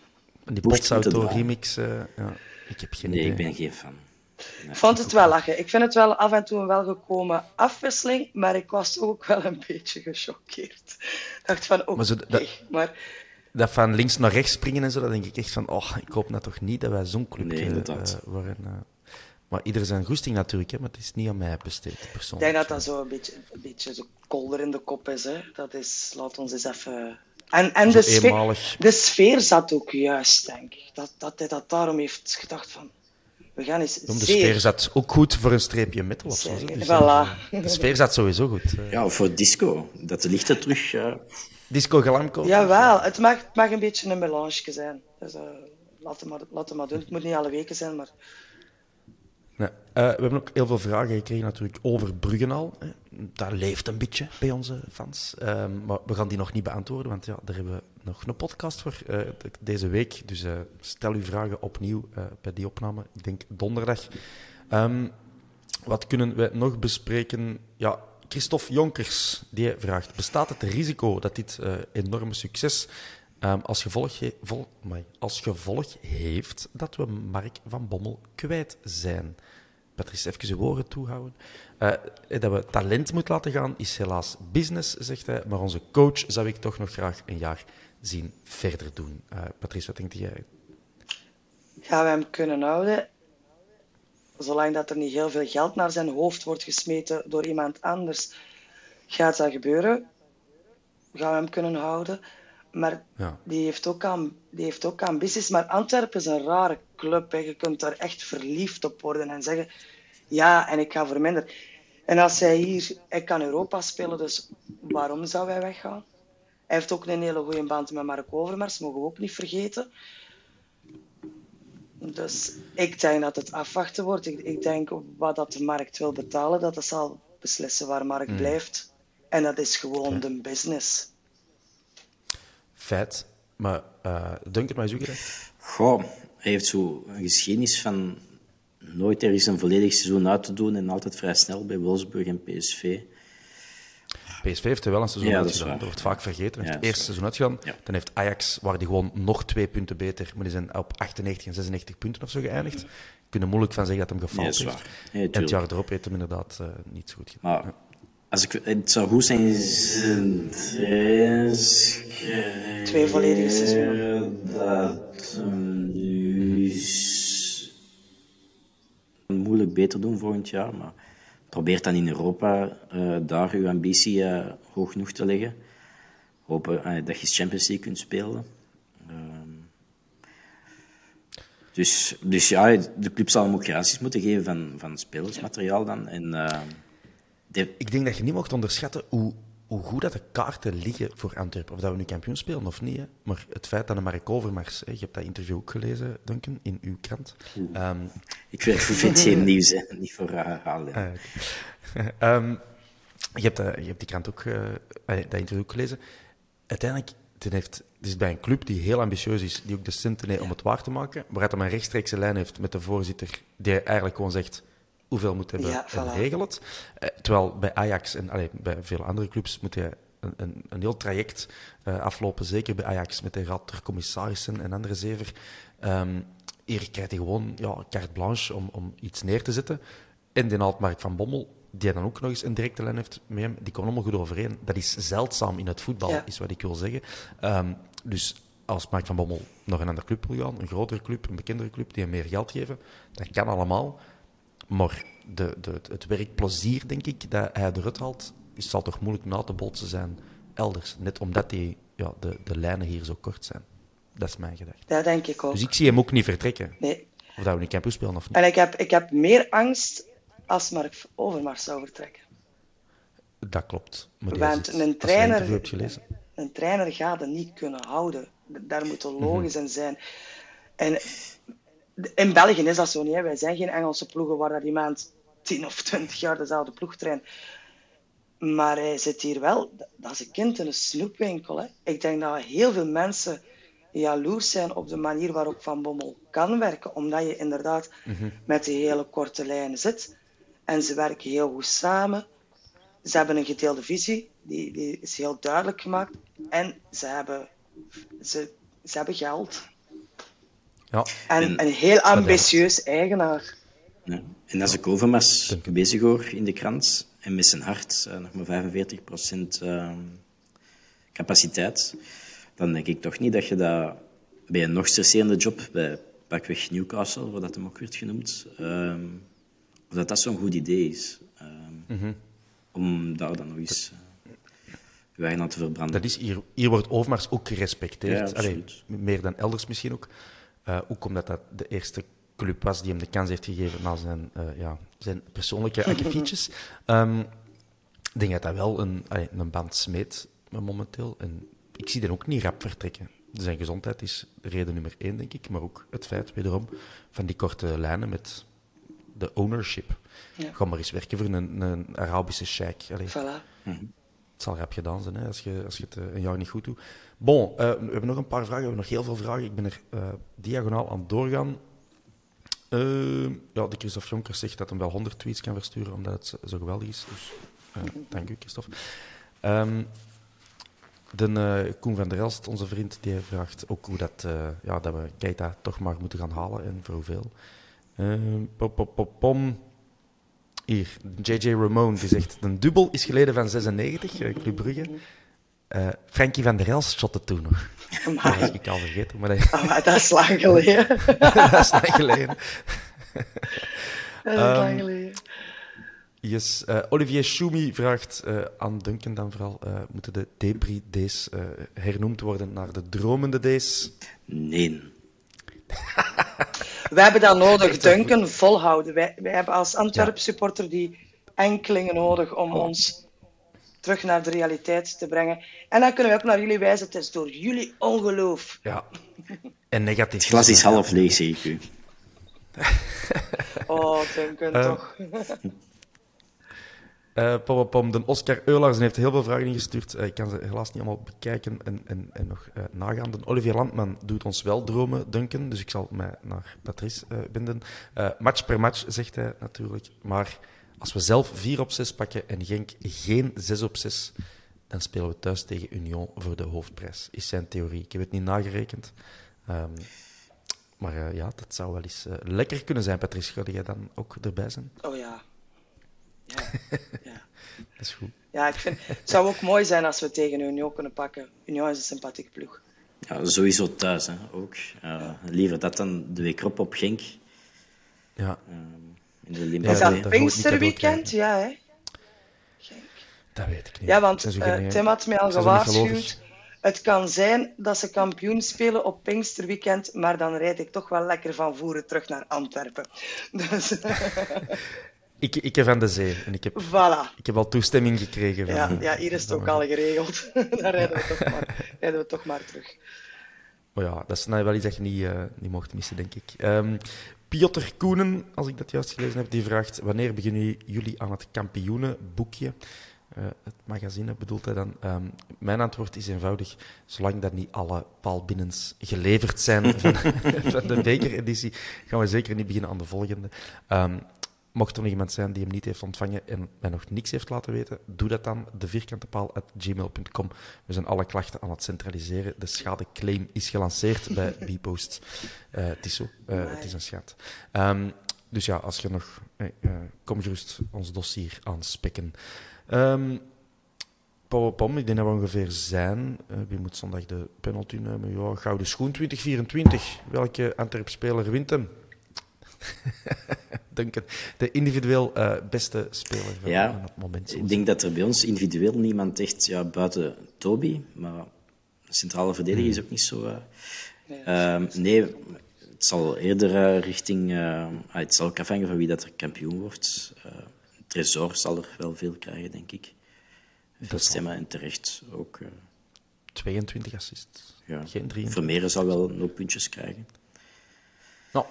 Die Potsauto-remix, ja. ik heb geen nee, idee. ik ben geen fan. Ik vond het wel lachen. Ik vind het wel af en toe een welgekomen afwisseling, maar ik was ook wel een beetje gechoqueerd. Ik dacht van, oké, okay, dat, maar... Dat van links naar rechts springen en zo, dat denk ik echt van, oh, ik hoop nou toch niet dat wij zo'n club nee, uh, worden. Uh, maar ieder zijn goesting natuurlijk, hè, maar het is niet aan mij besteed, persoonlijk. Ik denk dat dat zo een beetje, een beetje zo kolder in de kop is. Hè. Dat is, laat ons eens even... En, en de, sfeer, de sfeer zat ook juist, denk ik. Dat, dat hij dat daarom heeft gedacht van... We gaan eens de zeer... sfeer zat ook goed voor een streepje metal of zo. Dus, voilà. De sfeer zat sowieso goed. Ja, of voor disco. Dat de lichten terug... Uh... Disco glamco. Jawel, het mag, het mag een beetje een melange zijn. Dus uh, laat, het maar, laat het maar doen. Het moet niet alle weken zijn, maar... Nee. Uh, we hebben ook heel veel vragen gekregen natuurlijk over Bruggenal. Hè. Dat leeft een beetje bij onze fans. Uh, maar we gaan die nog niet beantwoorden, want ja, daar hebben we nog een podcast voor uh, deze week. Dus uh, stel uw vragen opnieuw bij die opname. Ik denk donderdag. Um, wat kunnen we nog bespreken? Ja, Christophe Jonkers die vraagt: bestaat het risico dat dit enorme succes Um, als, gevolg vol, als gevolg heeft dat we Mark van Bommel kwijt zijn. Patrice, even je woorden toehouden. Uh, dat we talent moeten laten gaan is helaas business, zegt hij. Maar onze coach zou ik toch nog graag een jaar zien verder doen. Uh, Patrice, wat denk jij? Gaan we hem kunnen houden? Zolang dat er niet heel veel geld naar zijn hoofd wordt gesmeten door iemand anders, gaat dat gebeuren. Gaan we hem kunnen houden? Maar ja. die, heeft ook aan, die heeft ook ambities. Maar Antwerpen is een rare club. Hè. Je kunt daar echt verliefd op worden en zeggen: Ja, en ik ga voor minder. En als hij hier, hij kan Europa spelen, dus waarom zou hij weggaan? Hij heeft ook een hele goede band met Mark Overmars, mogen we ook niet vergeten. Dus ik denk dat het afwachten wordt. Ik, ik denk wat dat de markt wil betalen, dat dat zal beslissen waar Mark hmm. blijft. En dat is gewoon de business feit. Maar uh, Duncan, maar zoeken? Goh, hij heeft zo een geschiedenis van nooit ergens een volledig seizoen uit te doen en altijd vrij snel bij Wolfsburg en PSV. PSV heeft er wel een seizoen ja, uitgedaan. Dat, wordt vaak vergeten. Hij heeft het eerste seizoen uitgegaan. Dan heeft Ajax, waar die gewoon nog twee punten beter, maar die zijn op 98 en 96 punten of zo geëindigd. Kunnen moeilijk van zeggen dat hem gefaald ja, heeft. en het jaar erop heeft hem inderdaad uh, niet zo goed gedaan. Maar als ik, het zou goed zijn, twee volledige seizoenen. Dat nu moeilijk beter doen volgend jaar, maar probeer dan in Europa uh, daar uw ambitie uh, hoog genoeg te leggen. Hopen uh, dat je Champions League kunt spelen. Ehm, dus, dus ja, de club zal hem ook garanties moeten geven van, van spelersmateriaal dan. En, ik denk dat je niet mocht onderschatten hoe, hoe goed dat de kaarten liggen voor Antwerpen. Of dat we nu kampioen spelen of niet. Hè. Maar het feit dat de Mark Overmars... Hè, je hebt dat interview ook gelezen, Duncan, in uw krant. Um, ik vind het geen nieuws, hè. niet voor herhalen. Uh, um, je, hebt, je hebt die krant ook, uh, dat interview ook gelezen. Uiteindelijk het heeft, het is bij een club die heel ambitieus is, die ook de centen heeft om het waar te maken, maar dat hij een rechtstreekse lijn heeft met de voorzitter, die eigenlijk gewoon zegt hoeveel moet hebben ja, voilà. regelen. Uh, terwijl bij Ajax en allee, bij veel andere clubs moet je een, een, een heel traject uh, aflopen. Zeker bij Ajax met de raad der commissarissen en andere zever. Um, hier krijgt hij gewoon ja, carte blanche om, om iets neer te zetten. En de haalt Mark van Bommel, die dan ook nog eens een directe lijn heeft met hem, die komen allemaal goed overeen. Dat is zeldzaam in het voetbal, ja. is wat ik wil zeggen. Um, dus als Mark van Bommel nog een andere club wil gaan, een grotere club, een bekendere club, die hem meer geld geven, dat kan allemaal. Maar de, de, het werkplezier, denk ik, dat hij eruit haalt, zal toch moeilijk na te botsen zijn elders. Net omdat die, ja, de, de lijnen hier zo kort zijn. Dat is mijn gedachte. Dat denk ik ook. Dus ik zie hem ook niet vertrekken. Nee. Of dat we niet campus spelen of niet. En ik heb, ik heb meer angst als Mark Overmars zou vertrekken. Dat klopt. Maar Want een trainer, een trainer gaat het niet kunnen houden. Daar moet er logisch in zijn. En in België is dat zo niet. Hè. Wij zijn geen Engelse ploegen waar dat iemand 10 of 20 jaar dezelfde ploeg traint. Maar hij zit hier wel, dat is een kind in een snoepwinkel. Hè. Ik denk dat heel veel mensen jaloers zijn op de manier waarop Van Bommel kan werken, omdat je inderdaad mhm. met die hele korte lijnen zit. En ze werken heel goed samen. Ze hebben een gedeelde visie, die, die is heel duidelijk gemaakt. En ze hebben, ze, ze hebben geld. Ja. En, een heel ambitieus eigenaar. Ja. En als ik Overmars bezig hoor in de krant, en met zijn hart, uh, nog maar 45% uh, capaciteit, dan denk ik toch niet dat je dat bij een nog stresserende job, bij pakweg Newcastle, wat dat hem ook werd genoemd, uh, of dat dat zo'n goed idee is. Mm -hmm. Om daar dan nog eens uh, aan te verbranden. Dat is hier, hier wordt Overmars ook gerespecteerd. Ja, Allee, meer dan elders misschien ook. Uh, ook omdat dat de eerste club was die hem de kans heeft gegeven na zijn, uh, ja, zijn persoonlijke akkefietjes. um, ik denk dat hij wel een, een band smeet momenteel. En ik zie den ook niet rap vertrekken. Zijn gezondheid is reden nummer één, denk ik. Maar ook het feit, wederom, van die korte lijnen met de ownership. Ja. Ga maar eens werken voor een, een Arabische sheik. Voilà. Het zal rap gedaan zijn hè, als, je, als je het eh, een jaar niet goed doet. Bon, uh, we hebben nog een paar vragen. We hebben nog heel veel vragen. Ik ben er uh, diagonaal aan doorgaan. Uh, ja, de Christophe Jonker zegt dat hij wel 100 tweets kan versturen, omdat het zo geweldig is. Dus dank u, Christophe. Um, Koen van der Elst, onze vriend, die vraagt ook hoe dat, ja, dat we Keita toch maar moeten gaan halen en voor hoeveel. Uh, pop, pop, pop, pom. Hier, JJ Ramone, die zegt: een dubbel is geleden van 96, uh, Club Brugge. Uh, Frankie van der Elst shotte toen nog. Maar... Dat was ik al vergeten. Maar dat, maar dat is lang geleden. dat is lang geleden. dat is lang geleden. Yes. Uh, Olivier Schumi vraagt uh, aan Duncan dan vooral: uh, moeten de Debris Days hernoemd worden naar de Dromende Days? Nee. wij hebben dat nodig, Duncan, volhouden. Wij, wij hebben als Antwerp supporter die enkelingen nodig om oh. ons terug naar de realiteit te brengen. En dan kunnen we ook naar jullie wijzen. Het is door jullie ongeloof. Ja. En negatief. Het glas is half leeg, zeg ik u. oh, Duncan, uh, toch. Uh, pom, pom, de Oscar Eularsen heeft heel veel vragen ingestuurd. Uh, ik kan ze helaas niet allemaal bekijken en, en, en nog uh, nagaan. De Olivier Landman doet ons wel dromen, Duncan. Dus ik zal mij naar Patrice binden. match per match, zegt hij natuurlijk. Maar als we zelf 4 op 6 pakken en Genk geen 6 op 6, dan spelen we thuis tegen Union voor de hoofdprijs. Is zijn theorie. Ik heb het niet nagerekend. Um, maar ja, dat zou wel eens lekker kunnen zijn, Patrice. Ga jij dan ook erbij zijn? Oh ja. Ja, ja. dat is goed. Ja, ik vind, het zou ook mooi zijn als we tegen Union kunnen pakken. Union is een sympathieke ploeg. Ja, sowieso thuis hè, ook. Uh, liever dat dan de week op op Genk. Ja. In de Limburg. Is dat Pinksterweekend? Ja, hè? Genk. Dat weet ik niet. Ja, want uh, Tim had mij al gewaarschuwd. Het kan zijn dat ze kampioen spelen op Pinksterweekend, maar dan rijd ik toch wel lekker van Voeren terug naar Antwerpen. Dus... Ik, ik heb van de zee. En ik heb, voilà. ik heb al toestemming gekregen. Van, ja, ja, hier is het ook al geregeld. Dan rijden we, toch maar, rijden we toch maar terug. Oh ja, dat is nou wel iets dat je niet, uh, niet mocht missen, denk ik. Um, Piotr Koenen, als ik dat juist gelezen heb, die vraagt: Wanneer beginnen jullie aan het kampioenenboekje? Uh, het magazine bedoelt hij dan. Um, mijn antwoord is eenvoudig: zolang dat niet alle paalbinnens geleverd zijn van, van de bekereditie, gaan we zeker niet beginnen aan de volgende. Um, Mocht er nog iemand zijn die hem niet heeft ontvangen en mij nog niks heeft laten weten, doe dat dan. De vierkante paal gmail.com. We zijn alle klachten aan het centraliseren. De schadeclaim is gelanceerd bij Bpost. Uh, het is zo. Uh, het is een schade. Um, dus ja, als je nog... Uh, kom gerust ons dossier aanspikken. Um, Pom, ik denk dat we ongeveer zijn. Uh, wie moet zondag de penalty nemen? Ja, Gouden Schoen 2024. Welke Antwerp-speler wint hem? Duncan, de individueel uh, beste speler van, ja, van het moment. Ik denk dat er bij ons individueel niemand echt, ja, buiten Toby, maar centrale verdediger is ook niet zo. Uh, nee, uh, nee, het zal eerder uh, richting. het zal ook afhangen van wie dat er kampioen wordt. Tresor zal er wel veel krijgen, denk ik. Veel stemmen en terecht ook. 22 assists. Ja. Geen 3. Vermeeren zal wel nog puntjes krijgen. Nou,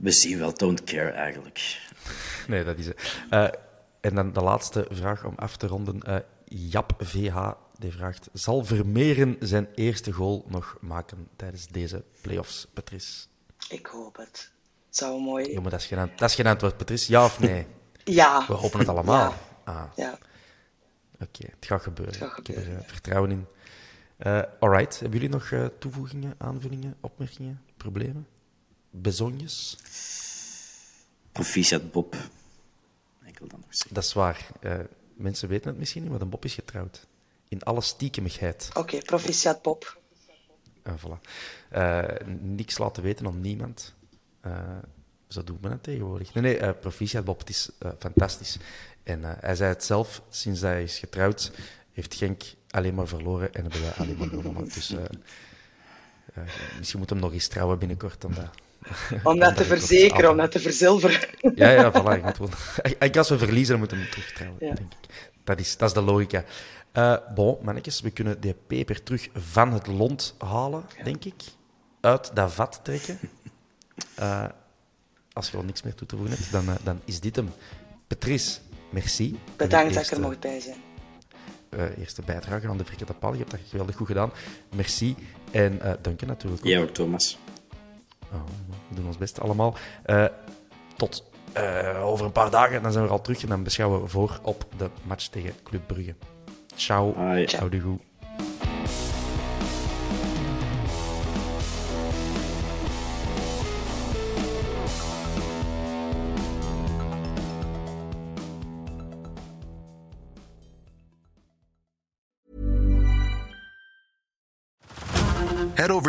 we zien wel don't care eigenlijk. Nee, dat is het. Uh, en dan de laatste vraag om af te ronden. Uh, Jap VH die vraagt: Zal Vermeeren zijn eerste goal nog maken tijdens deze playoffs, Patrice? Ik hoop het. Het zou mooi. Ja, maar dat is geen, dat is geen antwoord, Patrice. Ja of nee? Ja. We hopen het allemaal. Ja. Ah. ja. Oké, okay, het gaat gebeuren. Het gaat gebeuren. Ik heb er uh, vertrouwen in. Uh, alright, hebben jullie nog uh, toevoegingen, aanvullingen, opmerkingen, problemen? Bezonjes? Proficiat Bob. Ik wil dat nog zeggen. Dat is waar. Uh, mensen weten het misschien niet, maar de Bob is getrouwd. In alle stiekemigheid. Oké, okay, proficiat Bob. Uh, voilà. Uh, niks laten weten aan niemand. zo doet men het tegenwoordig. Nee, nee, proficiat Bob, het is fantastisch. En hij zei het zelf, sinds hij is getrouwd, heeft Genk alleen maar verloren en hebben wij alleen maar gewonnen. Dus misschien moet hem nog eens trouwen binnenkort dan dat. Om dat te verzekeren, om dat te verzilveren. Ja, ja, voilà. Ik moet als we verliezen, dan moeten we hem terugtrouwen, ja. denk ik. Dat is, dat is de logica. Uh, bon, mannetjes, we kunnen die peper terug van het lont halen, ja. denk ik. Uit dat vat trekken. Uh, als je al niks meer toe te voegen hebt, dan, uh, dan is dit hem. Patrice, merci. Bedankt dat ik er mocht bij zijn. Uh, eerste bijdrage aan de Frikette Pal. Je hebt dat geweldig goed gedaan. Merci. En uh, Duncan natuurlijk ook. Jij ook, Thomas. Oh, we doen ons best allemaal. Uh, tot uh, over een paar dagen, dan zijn we al terug en dan beschouwen we voor op de match tegen Club Brugge. Ciao. Hoi. Ciao de goed.